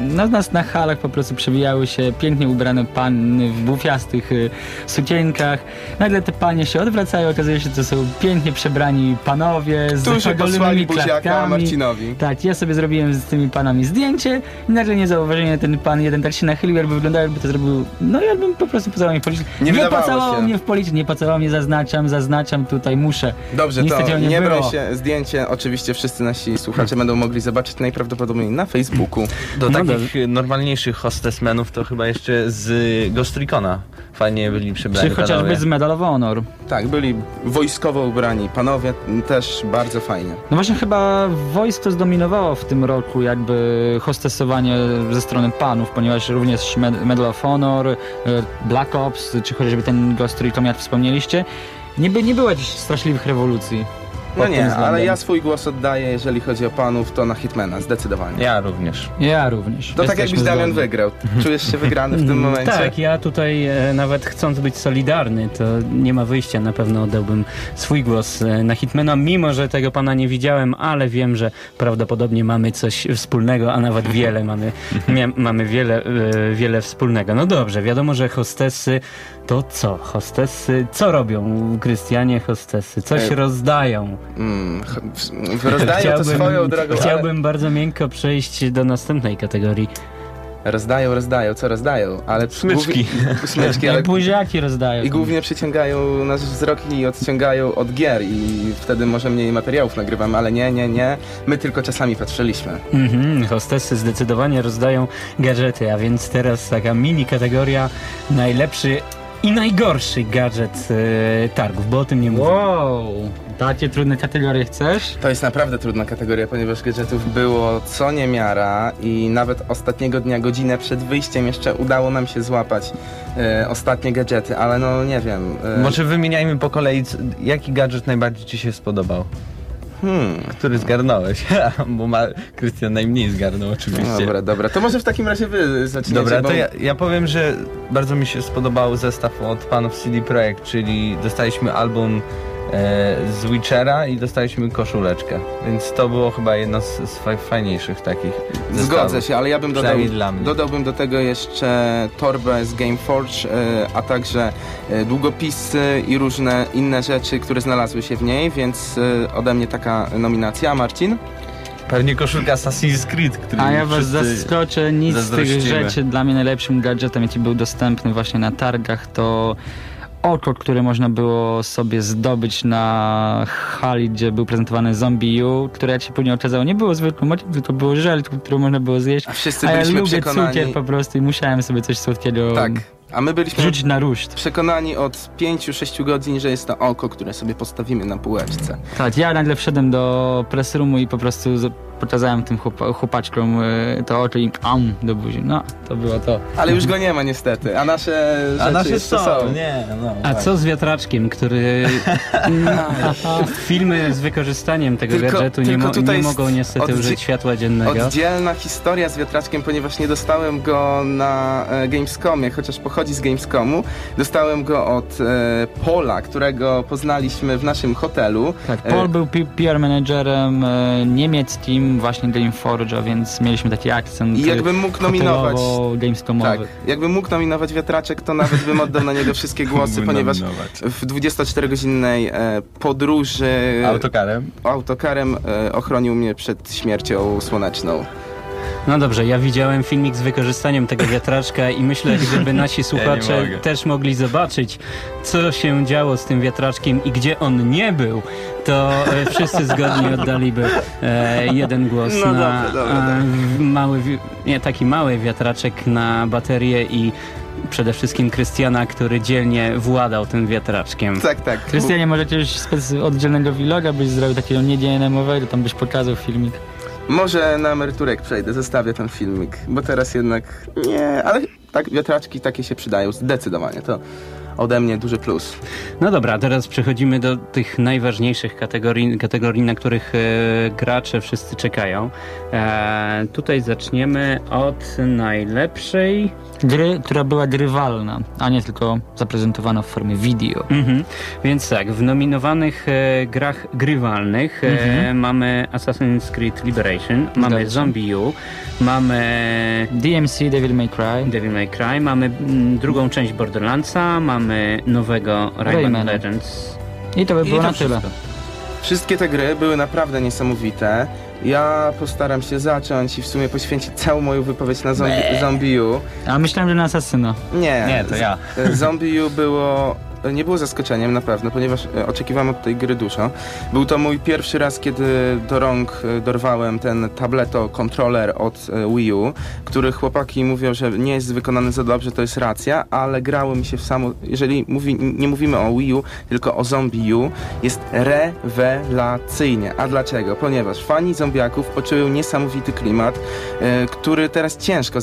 na nas na halach po prostu przewijały się pięknie ubrane panny w bufiastych y, sukienkach. Nagle te panie się odwracają, okazuje się, że to są pięknie przebrani panowie z Którzy posłali buziaka. Marcinowi. Tak, ja sobie zrobiłem z tymi panami zdjęcie i nagle niezauważenie ten pan jeden tak się nachylił, jakby wyglądał, jakby to zrobił, no jakbym po prostu pocałował mnie w policzek. Nie wydawało pocałował się. mnie w policzek, nie pocałował mnie, zaznaczam, zaznaczam, tutaj muszę. Dobrze, Niestety to nie nie, było. się. Zdjęcie oczywiście wszyscy nasi słuchacze będą mogli zobaczyć najprawdopodobniej na Facebooku. Do No takich normalniejszych hostessmenów to chyba jeszcze z Ghost Recona fajnie byli przebrani Czy chociażby panowie. z Medal of Honor. Tak, byli wojskowo ubrani panowie, też bardzo fajnie. No właśnie chyba wojsko zdominowało w tym roku jakby hostesowanie ze strony panów, ponieważ również Med- Medal of Honor, e, Black Ops, czy chociażby ten Ghost Recon, jak wspomnieliście, nie, by, nie było jakichś straszliwych rewolucji. No tym nie, względem. ale ja swój głos oddaję, jeżeli chodzi o panów, to na Hitmana, zdecydowanie. Ja również. Ja również. To tak Jesteśmy jakbyś Damian zgodni. wygrał. Czujesz się wygrany w tym Mm, momencie? Tak, ja tutaj e, nawet chcąc być solidarny, to nie ma wyjścia, na pewno oddałbym swój głos e, na Hitmana, mimo że tego pana nie widziałem, ale wiem, że prawdopodobnie mamy coś wspólnego, a nawet wiele mamy, mia, mamy wiele, e, wiele wspólnego. No dobrze, wiadomo, że hostessy to co? Hostessy, co robią Krystianie hostessy? Coś rozdają. Mm, rozdają to swoją drogą, chciałbym bardzo miękko przejść do następnej kategorii. ale rozdają, rozdają, co rozdają, ale Smyczki. głównie- smyczki, ale buziaki rozdają. I głównie przyciągają nasz wzrok i odciągają od gier i wtedy może mniej materiałów nagrywamy, ale nie, nie, nie. My tylko czasami patrzyliśmy. Mhm, hostessy zdecydowanie rozdają gadżety, a więc teraz taka mini kategoria najlepszy I najgorszy gadżet e, targów, bo o tym nie mówię. Wow, takie trudne kategorie chcesz? To jest naprawdę trudna kategoria, ponieważ gadżetów było co niemiara i nawet ostatniego dnia, godzinę przed wyjściem jeszcze udało nam się złapać e, ostatnie gadżety, ale no nie wiem. E, Może wymieniajmy po kolei, c- jaki gadżet najbardziej Ci się spodobał? Hmm. Który zgarnąłeś? Bo ma Krystian najmniej zgarnął oczywiście. Dobra, dobra. To może w takim razie wy zaczniecie, Dobra, bo... to ja, ja powiem, że bardzo mi się spodobał zestaw od panów CD Projekt, czyli dostaliśmy album z Witchera i dostaliśmy koszuleczkę, więc to było chyba jedno z, z fa- fajniejszych takich Zgodzę zestawów. się, ale ja bym dodał, Przynajmniej dla mnie. dodałbym do tego jeszcze torbę z Gameforge, e, a także e, długopisy i różne inne rzeczy, które znalazły się w niej, więc e, ode mnie taka nominacja. A Marcin? Pewnie koszulka Assassin's Creed, który A ja was zaskoczę, nic z tych rzeczy dla mnie najlepszym gadżetem, jaki był dostępny właśnie na targach, to oko, które można było sobie zdobyć na hali, gdzie był prezentowany Zombie U, które jak się później okazało nie było zwykłym okiem, tylko było żel, który można było zjeść. A wszyscy A ja byliśmy lubię przekonani... cukier po prostu i musiałem sobie coś słodkiego Tak, a my byliśmy wrzucić na ruszt. przekonani od 5-6 godzin, że jest to oko, które sobie postawimy na półeczce. Tak, ja nagle wszedłem do press roomu i po prostu pokazałem tym chłop- chłopaczkom y, to oczy i am do buzi. No, to było to. Ale już go nie ma niestety, a nasze rzeczy A nasze jeszcze są, nie, no. A tak. co z wiatraczkiem, który filmy z wykorzystaniem tego Tylko- gadżetu nie, mo- nie mogą niestety użyć światła dziennego. Oddzielna historia z wiatraczkiem, ponieważ nie dostałem go na e, Gamescomie, chociaż pochodzi z Gamescomu. Dostałem go od e, Pola, którego poznaliśmy w naszym hotelu. Tak, E, Paul był P- PR managerem e, niemieckim właśnie Gameforge'a, więc mieliśmy taki akcent I jakbym mógł nominować... gamescomowy. Tak, jakbym mógł nominować wiatraczek, to nawet bym oddał na niego wszystkie głosy, ponieważ nominować. w 24-godzinnej e, podróży Autokarem? autokarem e, ochronił mnie przed śmiercią słoneczną. No dobrze, ja widziałem filmik z wykorzystaniem tego wiatraczka i myślę, gdyby nasi słuchacze mogę. też mogli zobaczyć, co się działo z tym wiatraczkiem i gdzie on nie był, to e, wszyscy zgodnie oddaliby e, jeden głos No na dobra, dobra, e, mały, nie, taki mały wiatraczek na baterię i przede wszystkim Krystiana, który dzielnie władał tym wiatraczkiem. Tak, tak. Krystianie, może jakiegoś spec- oddzielnego vloga byś zrobił takiego nie DNM-owego, tam byś pokazał filmik. Może na emeryturek przejdę, zostawię ten filmik, bo teraz jednak nie, ale tak, wiatraczki takie się przydają, zdecydowanie, to ode mnie duży plus. No dobra, teraz przechodzimy do tych najważniejszych kategorii, kategorii na których e, gracze wszyscy czekają. E, tutaj zaczniemy od najlepszej. Gry, która była grywalna, a nie tylko zaprezentowana w formie video. Mhm. Więc tak, w nominowanych e, grach grywalnych e, Mhm. mamy Assassin's Creed Liberation, mamy się. Zombie U, mamy DMC, Devil May Cry. Devil May Cry, mamy mm, drugą część Borderlandsa, mamy nowego Rayman. Legends. I to by I było to na tyle. wszystko. Wszystkie te gry były naprawdę niesamowite. Ja postaram się zacząć i w sumie poświęcić całą moją wypowiedź na zombie, Zombie U. A myślałem, że na Asasyna. Nie, Nie, to ja. Z- Zombie U było nie było zaskoczeniem na pewno, ponieważ e, oczekiwałem od tej gry dużo. Był to mój pierwszy raz, kiedy do rąk e, dorwałem ten tableto kontroler od e, Wii U, który chłopaki mówią, że nie jest wykonany za dobrze, to jest racja, ale grało mi się w samo, jeżeli mówi, nie mówimy o Wii U, tylko o Zombie U, jest rewelacyjnie. A dlaczego? Ponieważ fani zombiaków poczują niesamowity klimat, e, który teraz ciężko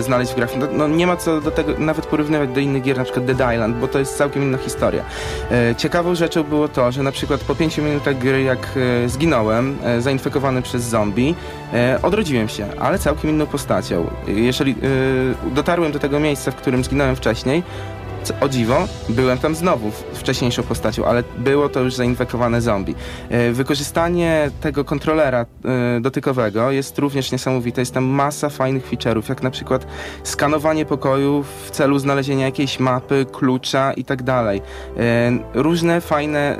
znaleźć w grach. No, no, nie ma co do tego nawet porównywać do innych gier, na przykład Dead Island, bo to jest całkiem inna historia. E, ciekawą rzeczą było to, że na przykład po 5 minutach gry, jak e, zginąłem, e, zainfekowany przez zombie, odrodziłem się, ale całkiem inną postacią. Jeżeli dotarłem do tego miejsca, w którym zginąłem wcześniej, o dziwo, byłem tam znowu wcześniejszą postacią, ale było to już zainfekowane zombie. E, Wykorzystanie tego kontrolera e, dotykowego jest również niesamowite. Jest tam masa fajnych feature'ów, jak na przykład skanowanie pokoju w celu znalezienia jakiejś mapy, klucza i tak dalej. E, Różne fajne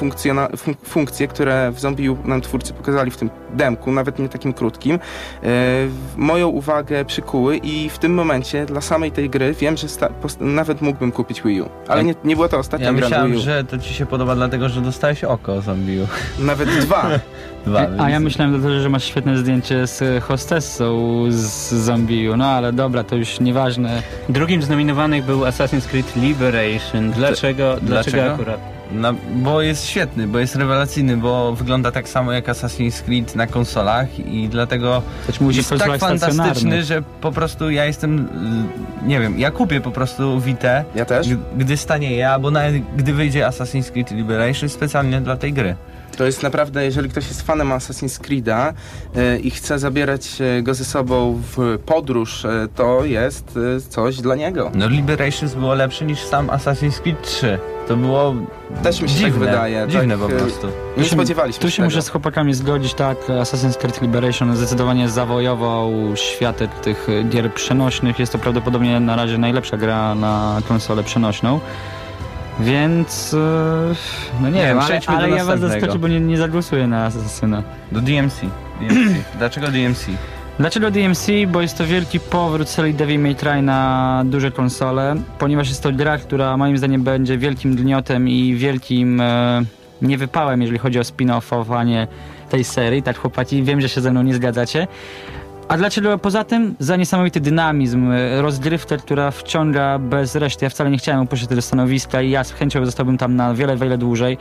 funkcjona- fun- funkcje, które w Zombie nam twórcy pokazali w tym demku, nawet nie takim krótkim, e, moją uwagę przykuły i w tym momencie dla samej tej gry wiem, że nawet mógłbym kupić Wii U. Ale nie, nie była to ostatnia Ja gra na myślałem, Wii U. że to ci się podoba dlatego, że dostałeś oko zombiu. Nawet dwa. Dwa. A ja myślałem dlatego, że masz świetne zdjęcie z hostessą z Zombiu, no ale dobra, to już nieważne. Drugim z nominowanych był Assassin's Creed Liberation. Dlaczego, dlaczego dlaczego? akurat? No, bo jest świetny, bo jest rewelacyjny, bo wygląda tak samo jak Assassin's Creed na konsolach i dlatego jest tak fantastyczny, że po prostu ja jestem, y, nie wiem, ja kupię po prostu Vita, Ja też. g- gdy stanieje, albo nawet gdy wyjdzie Assassin's Creed Liberation specjalnie dla tej gry. To jest naprawdę, jeżeli ktoś jest fanem Assassin's Creed'a e, i chce zabierać e, go ze sobą w podróż, e, to jest e, coś dla niego. No Liberations było lepsze niż sam Assassin's Creed 3. To było Też mi się dziwne, tak wydaje. dziwne tak, po prostu. Nie Tu się- spodziewaliśmy Tu się się muszę tego. z chłopakami zgodzić, tak, Assassin's Creed Liberation zdecydowanie zawojował światek tych gier przenośnych. Jest to prawdopodobnie na razie najlepsza gra na konsolę przenośną. Więc, e, no nie, Nie, wiem, ale, ale ja was zaskoczę, bo nie, nie zagłosuję na Assassina. Do DMC. DMC. Dlaczego DMC? Dlaczego DMC? Bo jest to wielki powrót serii Devil May Cry na duże konsole, ponieważ jest to gra, która moim zdaniem będzie wielkim gniotem i wielkim e, niewypałem, jeżeli chodzi o spin-offowanie tej serii. Tak chłopaki, wiem, że się ze mną nie zgadzacie. A dlaczego poza tym? Za niesamowity dynamizm, e, rozgrywkę, która wciąga bez reszty. Ja wcale nie chciałem opuścić tego stanowiska i ja z chęcią zostałbym tam na wiele, wiele dłużej.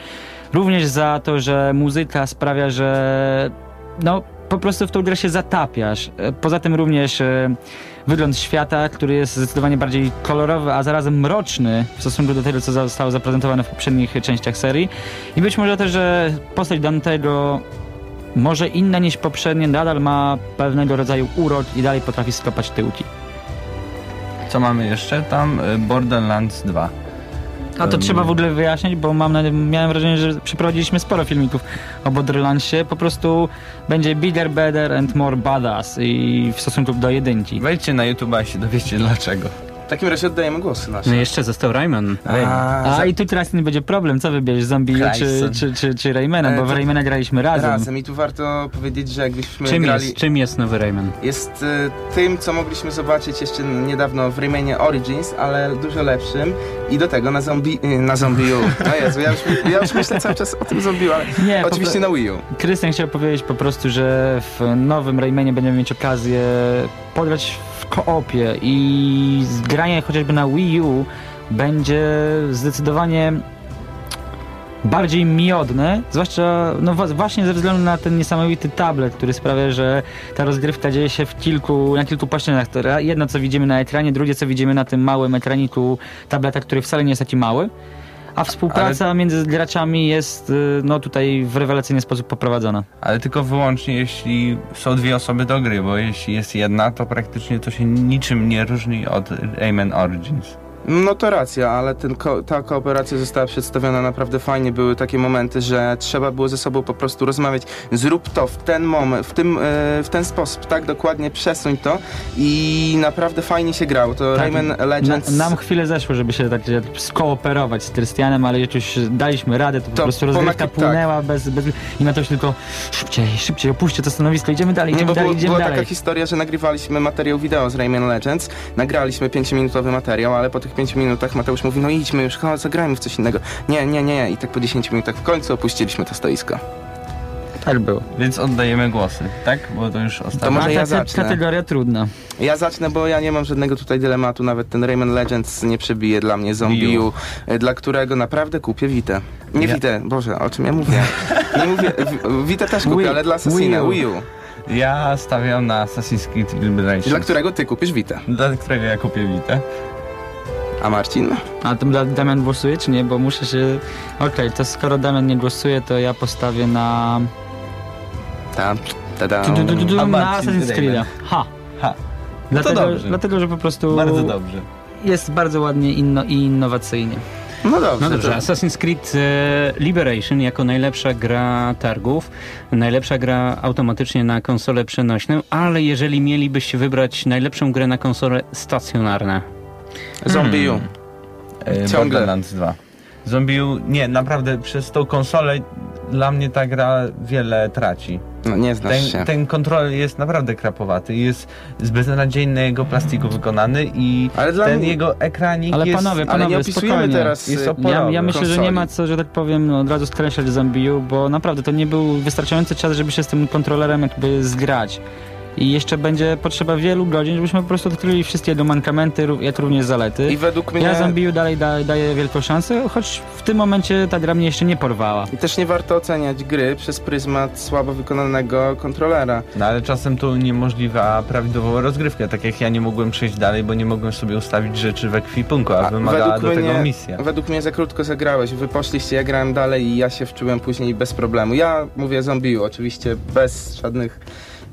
Również za to, że muzyka sprawia, że no po prostu w tą grę się zatapiasz. E, Poza tym również e, wygląd świata, który jest zdecydowanie bardziej kolorowy, a zarazem mroczny w stosunku do tego, co zostało zaprezentowane w poprzednich częściach serii. I być może też, że postać Dantego może inna niż poprzednie, nadal ma pewnego rodzaju urok i dalej potrafi skopać tyłki. Co mamy jeszcze? Tam y, Borderlands 2. A to trzeba w ogóle wyjaśnić, bo mam miałem wrażenie, że przeprowadziliśmy sporo filmików o Borderlandsie. Po prostu będzie bigger, better and more badass i w stosunku do jedynki. Wejdźcie na YouTube i się dowiecie dlaczego. W takim razie oddajemy głosy nasze. No jeszcze został Rayman. A, A i tu teraz nie będzie problem, co wybierzesz, Zombie czy, czy, czy, czy Raymana, E, bo w Raymana graliśmy razem. razem. I tu warto powiedzieć, że jakbyśmy Czym grali... jest, czym jest nowy Rayman? Jest y, tym, co mogliśmy zobaczyć jeszcze niedawno w Raymanie Origins, ale dużo lepszym i do tego na zombie, y, na zombiu. No Jezu, ja już, ja już myślę cały czas o tym zombiu, ale Nie, oczywiście na Wii U. Krystian chciał powiedzieć po prostu, że w nowym Raymanie będziemy mieć okazję pograć w koopie i granie chociażby na Wii U będzie zdecydowanie bardziej miodne, zwłaszcza no właśnie ze względu na ten niesamowity tablet, który sprawia, że ta rozgrywka dzieje się w kilku, na kilku płaszczyznach. Jedno co widzimy na ekranie, drugie co widzimy na tym małym ekraniku tableta, który wcale nie jest taki mały. A współpraca między graczami jest y, no tutaj w rewelacyjny sposób poprowadzona. Ale tylko wyłącznie jeśli są dwie osoby do gry, bo jeśli jest jedna, to praktycznie to się niczym nie różni od Rayman Origins. No to racja, ale ten ko- ta kooperacja została przedstawiona naprawdę fajnie. Były takie momenty, że trzeba było ze sobą po prostu rozmawiać. Zrób to w ten moment, w, tym, e, w ten sposób, tak dokładnie przesuń to i naprawdę fajnie się grało. To Tak, Rayman Legends... Na, nam chwilę zeszło, żeby się tak skooperować z Krystianem, ale jak już daliśmy radę, to po To prostu rozgrywka płynęła bez, bez... I na to już tylko szybciej, szybciej, opuśćcie to stanowisko, idziemy dalej, Nie, idziemy bo dalej, było, idziemy była dalej. taka historia, że nagrywaliśmy materiał wideo z Rayman Legends, nagraliśmy 5-minutowy materiał, ale po tych 5 minutach Mateusz mówi, no idźmy już, chodź, zagrajmy w coś innego. Nie, nie, nie, i tak po 10 minutach w końcu opuściliśmy to stoisko. Tak było. Więc oddajemy głosy, tak? Bo to już ostatnio. To może ja zacznę. kategoria trudna. Ja zacznę, bo ja nie mam żadnego tutaj dylematu, nawet ten Rayman Legends nie przebije dla mnie Zombiu, e, dla którego naprawdę kupię Vita. Nie Ja- Vita, Boże, o czym ja mówię? Nie mówię, w- Vita też kupię, Wii- ale dla Assassina, Wii U. Wii U. Ja stawiam na Assassin's Creed Liberation. Dla którego ty kupisz Vita. Dla którego ja kupię Vita. A Marcin? A to Damian głosuje, czy nie? Bo muszę się... Okej, to skoro Damian nie głosuje, to ja postawię na... Ta, ta, ta. Na Assassin's. Creed'a. Ha! Ha. Dlatego, dobrze. dlatego, że po prostu Bardzo dobrze. jest bardzo ładnie inno, i innowacyjnie. No dobrze. No dobrze, to- Assassin's Creed e, Liberation jako najlepsza gra targów, najlepsza gra automatycznie na konsolę przenośną, ale jeżeli mielibyście wybrać najlepszą grę na konsolę stacjonarne, Zombie U. E, Ciągle. Borderlands 2. Zombiu, nie, naprawdę przez tą konsolę dla mnie ta gra wiele traci. No nie znasz się. Ten, ten kontroler jest naprawdę krapowaty. Jest z beznadziejnego plastiku wykonany i Ale dla ten mnie- jego ekranik Ale jest... panowie, Ale panowie, nie opisujemy spokojnie. teraz Jest oporowy. Ja, ja myślę, że nie konsoli. ma co, że tak powiem, no, od razu skreślać Zombiu, bo naprawdę to nie był wystarczający czas, żeby się z tym kontrolerem jakby zgrać. I jeszcze będzie potrzeba wielu godzin, żebyśmy po prostu odkryli wszystkie jego mankamenty, jak również zalety. I według mnie... Ja Zombiu dalej da, daję wielką szansę, choć w tym momencie ta gra mnie jeszcze nie porwała. I też nie warto oceniać gry przez pryzmat słabo wykonanego kontrolera. No ale czasem to uniemożliwia prawidłową rozgrywkę, tak jak ja nie mogłem przejść dalej, bo nie mogłem sobie ustawić rzeczy w ekwipunku, a, A wymagała do według tego mnie- misja. Według mnie za krótko zagrałeś. Wy poszliście, ja grałem dalej i ja się wczułem później bez problemu. Ja mówię Zombiu, oczywiście bez żadnych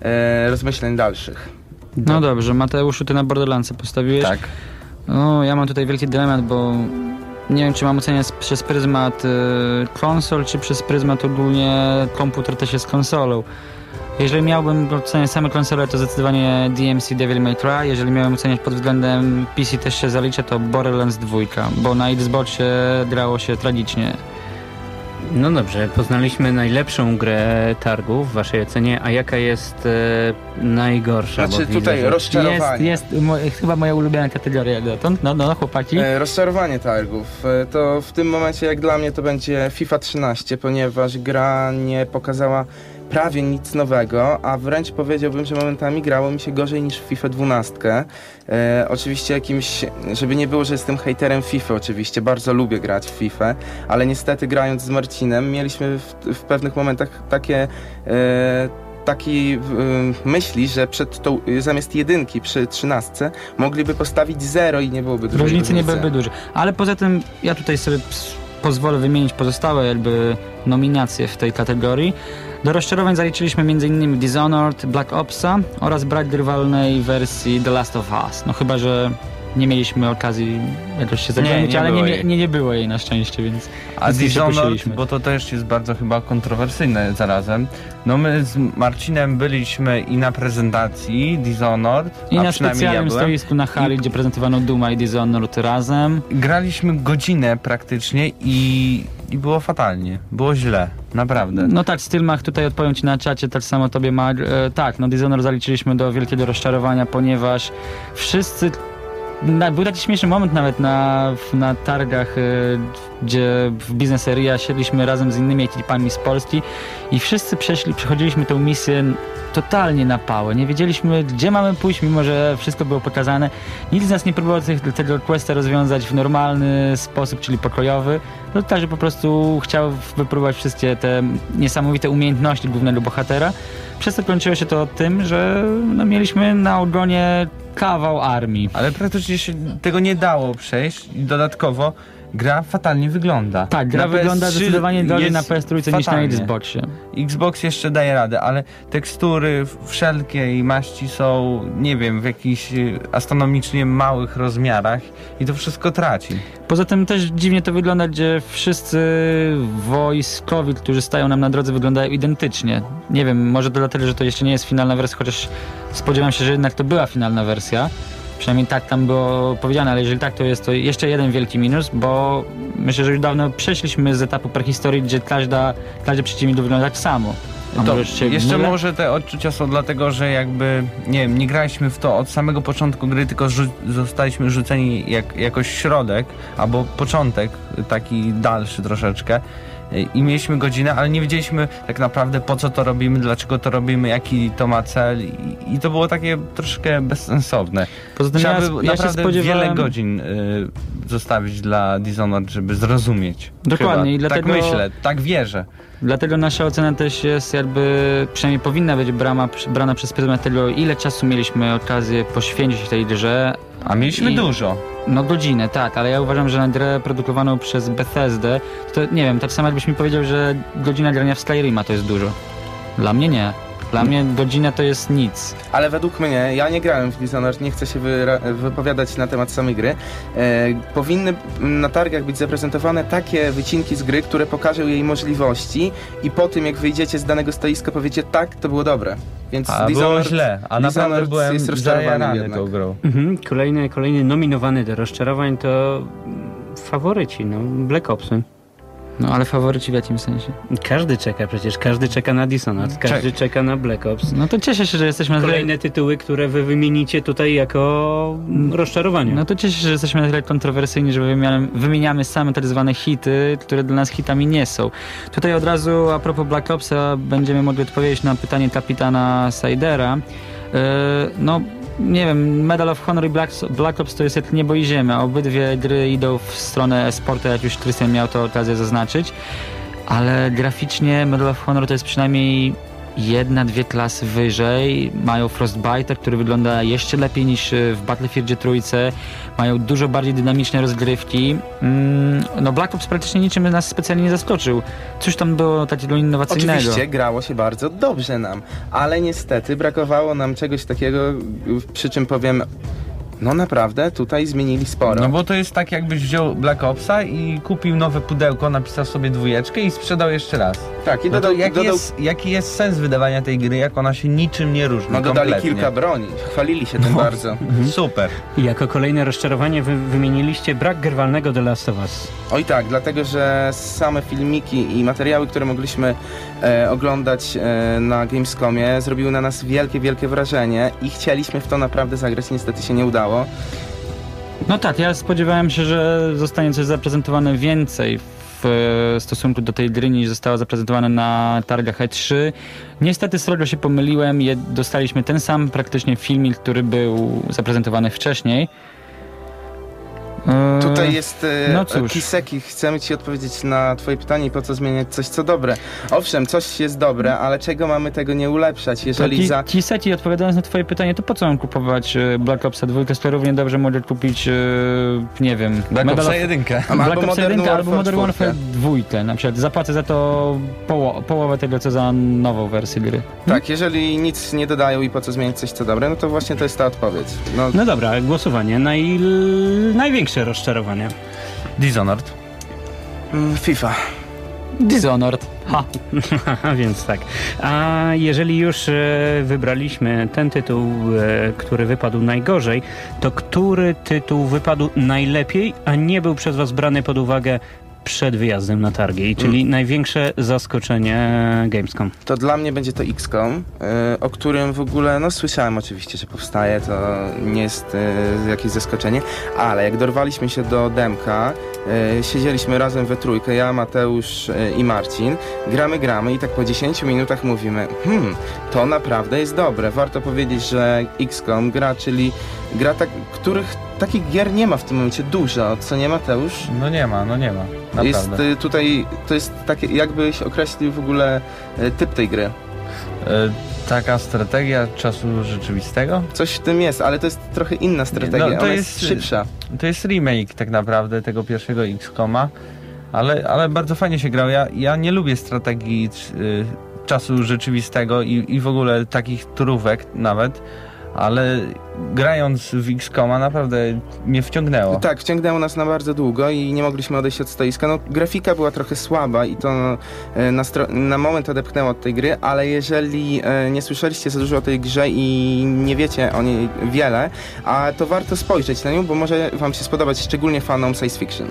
e, rozmyśleń dalszych. No dobrze, Mateuszu, ty na Borderlandsy postawiłeś. Tak. O, ja mam tutaj wielki dylemat, bo nie wiem, czy mam oceniać przez pryzmat y, konsol, czy przez pryzmat ogólnie komputer też jest konsolą. Jeżeli miałbym oceniać same konsole, to zdecydowanie DMC Devil May Cry. Jeżeli miałem oceniać pod względem PC też się zaliczę, to Borderlands 2, bo na Xboxie grało się tragicznie. No dobrze, poznaliśmy najlepszą grę targów w waszej ocenie, a jaka jest e, najgorsza? Znaczy widzę, tutaj rozczarowanie. Jest, jest mo, chyba moja ulubiona kategoria jak dotąd. No, no, chłopaki. E, rozczarowanie targów. E, to w tym momencie jak dla mnie to będzie FIFA 13, ponieważ gra nie pokazała prawie nic nowego, a wręcz powiedziałbym, że momentami grało mi się gorzej niż w FIFA 12. E, oczywiście jakimś, żeby nie było, że jestem hejterem FIFA oczywiście, bardzo lubię grać w FIFA, ale niestety grając z Marcinem mieliśmy w, w pewnych momentach takie e, takiej y, myśli, że przed tą, zamiast jedynki przy trzynastce mogliby postawić zero i nie byłoby dużej Różnicy nie różnicy. byłyby duże. Ale poza tym ja tutaj sobie pozwolę wymienić pozostałe jakby nominacje w tej kategorii. Do rozczarowań zaliczyliśmy m.in. Dishonored, Black Opsa oraz brak grywalnej wersji The Last of Us. No chyba, że nie mieliśmy okazji jakoś się zagłębić, nie ale nie, było nie, jej. nie, nie było jej na szczęście, więc A Dishonored, bo to też jest bardzo chyba kontrowersyjne zarazem. No my z Marcinem byliśmy i na prezentacji Dishonored, I na ja specjalnym byłem. stoisku na hali, gdzie prezentowano Duma i Dishonored razem. Graliśmy godzinę praktycznie i, i było fatalnie. Było źle, naprawdę. No tak, Stylmach, tutaj odpowiem Ci na czacie, tak samo Tobie Mag. E, tak, no Dishonored zaliczyliśmy do wielkiego rozczarowania, ponieważ wszyscy... Na, był taki śmieszny moment nawet na, na targach, e, gdzie w Business Area siedliśmy razem z innymi ekipami z Polski i wszyscy przeszli, przechodziliśmy tę misję totalnie na pałę. Nie wiedzieliśmy, gdzie mamy pójść, mimo że wszystko było pokazane. Nikt z nas nie próbował tych, tego questa rozwiązać w normalny sposób, czyli pokojowy. No tak, że po prostu chciał wypróbować wszystkie te niesamowite umiejętności głównego bohatera. Przez to kończyło się to tym, że no, mieliśmy na ogonie kawał armii. Ale praktycznie się tego nie dało przejść dodatkowo gra fatalnie wygląda. Tak, gra Na wygląda PS3 zdecydowanie gorzej na PS3 niż na. Xboxie. Xbox jeszcze daje radę, ale tekstury wszelkiej maści są, nie wiem, w jakichś y, astronomicznie małych rozmiarach i to wszystko traci. Poza tym też dziwnie to wygląda, gdzie wszyscy wojskowi, którzy stają nam na drodze, wyglądają identycznie. Nie wiem, może to dlatego, że to jeszcze nie jest finalna wersja, chociaż spodziewam się, że jednak to była finalna wersja. Przynajmniej tak tam było powiedziane, ale jeżeli tak, to jest to jeszcze jeden wielki minus, bo myślę, że już dawno przeszliśmy z etapu prehistorii, gdzie każda, każdy przeciwnik wygląda tak samo. A To jeszcze mylę? może te odczucia są dlatego, że jakby, nie wiem, nie graliśmy w to od samego początku gry, tylko zostaliśmy rzuceni jak, jakoś środek, albo początek, taki dalszy troszeczkę. I mieliśmy godzinę, ale nie wiedzieliśmy tak naprawdę po co to robimy, dlaczego to robimy, jaki to ma cel i, i to było takie troszkę bezsensowne. Poza tym Trzeba ja, by ja się naprawdę spodziewałem... wiele godzin y, zostawić dla Dishonored, żeby zrozumieć. Dokładnie, Chyba. i dlatego- Tak myślę, tak wierzę. Dlatego nasza ocena też jest jakby, przynajmniej powinna być brama, brana przez pryzmat tego, ile czasu mieliśmy okazję poświęcić tej grze. A mieliśmy I- dużo. No godzinę, tak, ale ja uważam, że na grę produkowaną przez Bethesdę, to nie wiem, tak samo jakbyś mi powiedział, że godzina grania w Skyrima to jest dużo. Dla mnie nie. Dla mnie godzina to jest nic. Ale według mnie, ja nie grałem w Dishonored, nie chcę się wypowiadać na temat samej gry, e, powinny na targach być zaprezentowane takie wycinki z gry, które pokażą jej możliwości i po tym jak wyjdziecie z danego stoiska powiecie tak, to było dobre. Więc A było źle, a naprawdę byłem jest rozczarowany tą grą. Mhm, kolejny, kolejny nominowany do rozczarowań to mm, faworyci, no, Black Opsy. No ale faworyci w jakim sensie? Każdy czeka przecież, każdy czeka na Dishonored, każdy czeka na Black Ops. No to cieszę się, że jesteśmy. Kolejne tytuły, które wy wymienicie tutaj jako mm, rozczarowanie. No to cieszę się, że jesteśmy na tyle kontrowersyjni, że wymieniamy, wymieniamy same tak zwane hity, które dla nas hitami nie są. Tutaj od razu a propos Black Opsa będziemy mogli odpowiedzieć na pytanie kapitana Sidera. Yy, no nie wiem, Medal of Honor i Black, Black Ops to jest jak niebo i ziemia. Obydwie gry idą w stronę esportu, jak już Krystian miał to okazję zaznaczyć. Ale graficznie Medal of Honor to jest przynajmniej jedna, dwie klasy wyżej. Mają Frostbite, który wygląda jeszcze lepiej niż y, w Battlefieldzie trójce. Mają dużo bardziej dynamiczne rozgrywki. Mm, no Black Ops praktycznie niczym nas specjalnie nie zaskoczył. Coś tam było takiego innowacyjnego. Oczywiście grało się bardzo dobrze nam, ale niestety brakowało nam czegoś takiego, przy czym powiem, no naprawdę tutaj zmienili sporo. No bo to jest tak jakbyś wziął Black Opsa i kupił nowe pudełko, napisał sobie dwójeczkę i sprzedał jeszcze raz. tak, i No to dodał, jaki, dodał jest, jaki jest sens wydawania tej gry, jak ona się niczym nie różni no dodali kompletnie? kilka broni, chwalili się tym bardzo. Super. I jako kolejne rozczarowanie wy wymieniliście brak grywalnego The Last of Us. Oj tak, dlatego że same filmiki i materiały, które mogliśmy e, oglądać e, na Gamescomie zrobiły na nas wielkie, wielkie wrażenie i chcieliśmy w to naprawdę zagrać, niestety się nie udało. No tak, ja spodziewałem się, że zostanie coś zaprezentowane więcej w e, stosunku do tej gry niż zostało zaprezentowane na targach E3. Niestety srogo się pomyliłem, dostaliśmy ten sam praktycznie filmik, który był zaprezentowany wcześniej. Tutaj jest e, no cóż. Kiseki, chcemy Ci odpowiedzieć na Twoje pytanie, po co zmieniać coś, co dobre. Owszem, coś jest dobre, ale czego mamy tego nie ulepszać, To jeżeli ci, za... ci seci, odpowiadając na twoje pytanie, to po co mam kupować e, Black Opsa 2, skoro równie dobrze mogę kupić, e, nie wiem, Black Medal Opsa of- jedynkę. Albo Black Ops Modern 1 albo Modern Warfare 4. 2 na przykład. Zapłacę za to poło połowę tego, co za nową wersję gry. Tak, jeżeli nic nie dodają i po co zmieniać coś, co dobre, no to właśnie to jest ta odpowiedź. No, No dobra, głosowanie. Naj... Największe rozczarowanie. Dishonored. mm, FIFA. Dishonored. Ha. Haha, więc tak. A jeżeli już e, wybraliśmy ten tytuł, e, który wypadł najgorzej, to który tytuł wypadł najlepiej, a nie był przez Was brany pod uwagę przed wyjazdem na targi, czyli największe zaskoczenie Gamescom. To dla mnie będzie to XCOM, y, o którym w ogóle, no słyszałem oczywiście, że powstaje, to nie jest y, jakieś zaskoczenie, ale jak dorwaliśmy się do demka, y, siedzieliśmy razem we trójkę, ja, Mateusz i Marcin, gramy, gramy i tak po 10 minutach mówimy, hmm, to naprawdę jest dobre. Warto powiedzieć, że XCOM gra, czyli gra, tak, których takich gier nie ma w tym momencie dużo, co nie Mateusz? No nie ma, no nie ma. Jest Naprawdę. y, tutaj, to jest takie, jakbyś określił w ogóle y, typ tej gry. E, taka strategia czasu rzeczywistego? Coś w tym jest, ale to jest trochę inna strategia. No, to jest, jest- szybsza. To jest remake tak naprawdę tego pierwszego X-Koma, ale, ale bardzo fajnie się grał. Ja, ja nie lubię strategii y, czasu rzeczywistego i, i w ogóle takich turówek nawet, ale grając w X-Koma naprawdę mnie wciągnęło. Tak, wciągnęło nas na bardzo długo i nie mogliśmy odejść od stoiska. No, grafika była trochę słaba i to e, na, na moment odepchnęło od tej gry, ale jeżeli e, nie słyszeliście za dużo o tej grze i nie wiecie o niej wiele, a to warto spojrzeć na nią, bo może wam się spodobać, szczególnie fanom science fiction.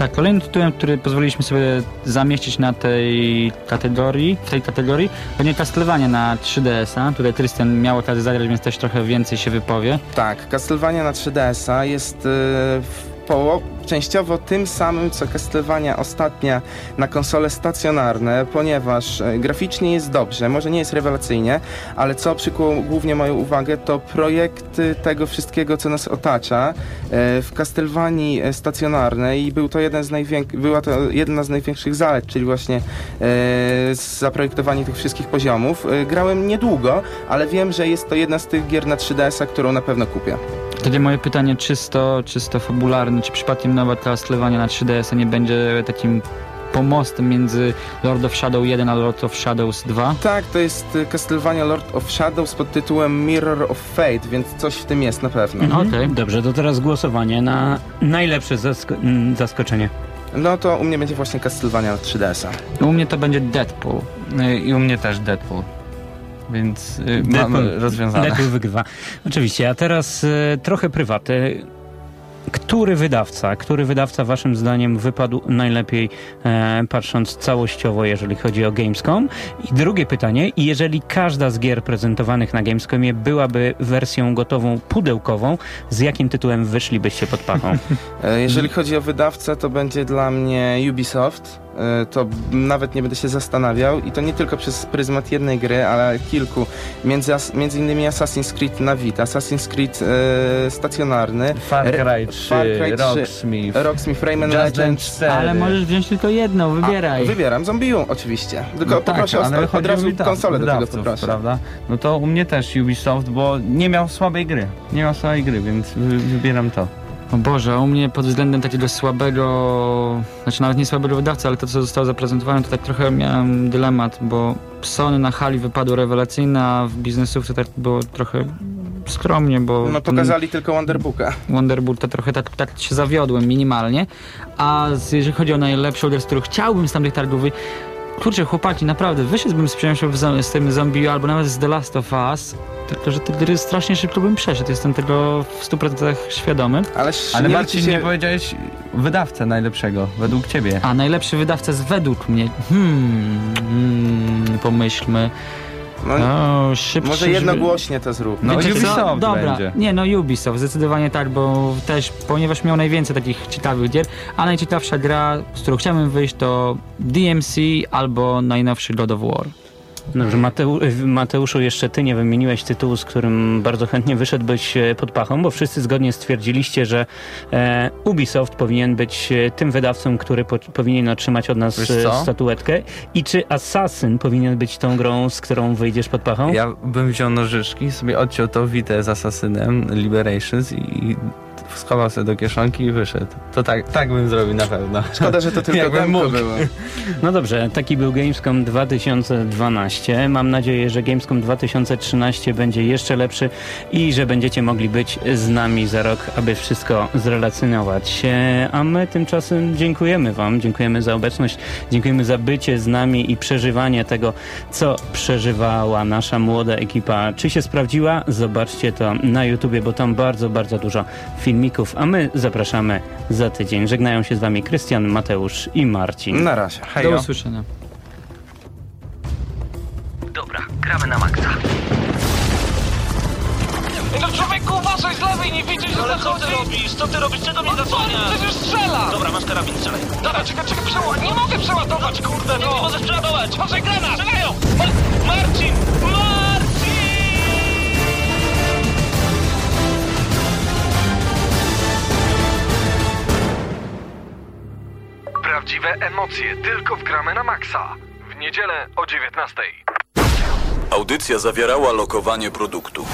Tak, kolejnym tytułem, który pozwoliliśmy sobie zamieścić na tej kategorii, w tej kategorii, będzie Castlevania na 3DS-a. Tutaj Krystian miał okazję zagrać, więc też trochę więcej się wypowie. Tak, Castlevania na 3DS-a jest w poło- częściowo tym samym, co Castlevania ostatnia na konsole stacjonarne, ponieważ e, graficznie jest dobrze, może nie jest rewelacyjnie, ale co przykuło głównie moją uwagę, to projekty tego wszystkiego, co nas otacza e, w Castlevanii e, stacjonarnej był to jeden z była to jedna z największych zalet, czyli właśnie zaprojektowanie tych wszystkich poziomów. Grałem niedługo, ale wiem, że jest to jedna z tych gier na 3DS-a, którą na pewno kupię. Wtedy moje pytanie czysto, czysto fabularne, czy przypadkiem nowa Castlevania na 3DS-a nie będzie takim pomostem między Lord of Shadow 1 a Lord of Shadows 2? Tak, to jest y, Castlevania Lord of Shadows pod tytułem Mirror of Fate, więc coś w tym jest na pewno. Mhm. Okej. Dobrze, to teraz głosowanie na najlepsze zasko- mm, zaskoczenie. No to u mnie będzie właśnie Castlevania na 3DS-a. U mnie to będzie Deadpool. Y, I u mnie też Deadpool. Więc y, mamy Deadpool- rozwiązane. Deadpool wygrywa. Oczywiście, a teraz e, trochę prywaty. Który wydawca, który wydawca waszym zdaniem wypadł najlepiej e, patrząc całościowo, jeżeli chodzi o Gamescom? I drugie pytanie, jeżeli każda z gier prezentowanych na Gamescomie byłaby wersją gotową pudełkową, z jakim tytułem wyszlibyście pod pachą? E, Jeżeli chodzi o wydawcę, to będzie dla mnie Ubisoft. E, To nawet nie będę się zastanawiał i to nie tylko przez pryzmat jednej gry, ale kilku. Między, między innymi Assassin's Creed na Vita, Assassin's Creed e, stacjonarny, Far Cry 3, Far Cry 3, Rocksmith, Rocksmith, Rayman Just Dance Legends. 4. Ale możesz wziąć tylko jedną, wybieraj. A, wybieram Zombiu oczywiście. Tylko No poproszę tak, o, ale od chodzi razu o wyda- konsolę do tego wydawców, poproszę. prawda? No to u mnie też Ubisoft, bo nie miał słabej gry. Nie miał słabej gry, więc wy, wybieram to. O Boże, u mnie pod względem takiego słabego, znaczy nawet nie słabego wydawcy, ale to co zostało zaprezentowane, to tak trochę miałem dylemat, bo Sony na hali wypadło rewelacyjne, a w biznesówce tak było trochę skromnie, bo No ten pokazali tylko Wonderbooka. Wonderboot to trochę tak, tak się zawiodłem minimalnie, a jeżeli chodzi o najlepszą grę, z którą chciałbym z tamtych targów. Kurczę, chłopaki, naprawdę, wyszedłbym z przyjemnością w zo- z tym zombie albo nawet z The Last of Us, tylko że te gry strasznie szybko bym przeszedł, jestem tego w 100% świadomy. Ale, Ale nie Marcin, się... nie powiedziałeś wydawcę najlepszego, według ciebie. A najlepszy wydawca jest według mnie. Hmm, hmm pomyślmy. No, O, szybszy, może jednogłośnie to zrób. No, Wiecie co? Ubisoft Dobra, będzie. nie no Ubisoft, zdecydowanie tak, bo też, ponieważ miał najwięcej takich ciekawych gier, a najciekawsza gra, z którą chciałbym wyjść to DMC albo najnowszy God of War. Dobrze, Mateu, Mateuszu, jeszcze ty nie wymieniłeś tytułu, z którym bardzo chętnie wyszedłbyś e, pod pachą, bo wszyscy zgodnie stwierdziliście, że e, Ubisoft powinien być e, tym wydawcą, który po, powinien otrzymać od nas statuetkę. I czy Assassin powinien być tą grą, z którą wyjdziesz pod pachą? Ja bym wziął nożyczki, sobie odciął to witę z Asasynem, Liberations i schował sobie do kieszonki i wyszedł. To tak, tak bym zrobił na pewno. Szkoda, że to tylko demko było. No dobrze, taki był Gamescom 2012. Mam nadzieję, że Gamescom 2013 będzie jeszcze lepszy i że będziecie mogli być z nami za rok, aby wszystko zrelacjonować. E, A my tymczasem dziękujemy Wam, dziękujemy za obecność, dziękujemy za bycie z nami i przeżywanie tego, co przeżywała nasza młoda ekipa. Czy się sprawdziła? Zobaczcie to na YouTubie, bo tam bardzo, bardzo dużo filmików, a my zapraszamy za tydzień. Żegnają się z Wami Krystian, Mateusz i Marcin. Na razie. Do Hejo. usłyszenia. Dobra, gramy na maksa. No człowieku, uważaj z lewej, nie widzisz, że Ale co ty robisz? Co ty robisz? Czego mnie No zasłaniasz? przecież strzela! Dobra, masz karabin, strzelaj. Dobra, czekaj, czekaj, przeładuj. Nie mogę przeładować, kurde, no. Nie możesz przeładować. Patrzaj, granat! Strzelają! Ma- Marcin! Marcin! Prawdziwe emocje tylko w gramy na maksa. W niedzielę o 19. Audycja zawierała lokowanie produktu.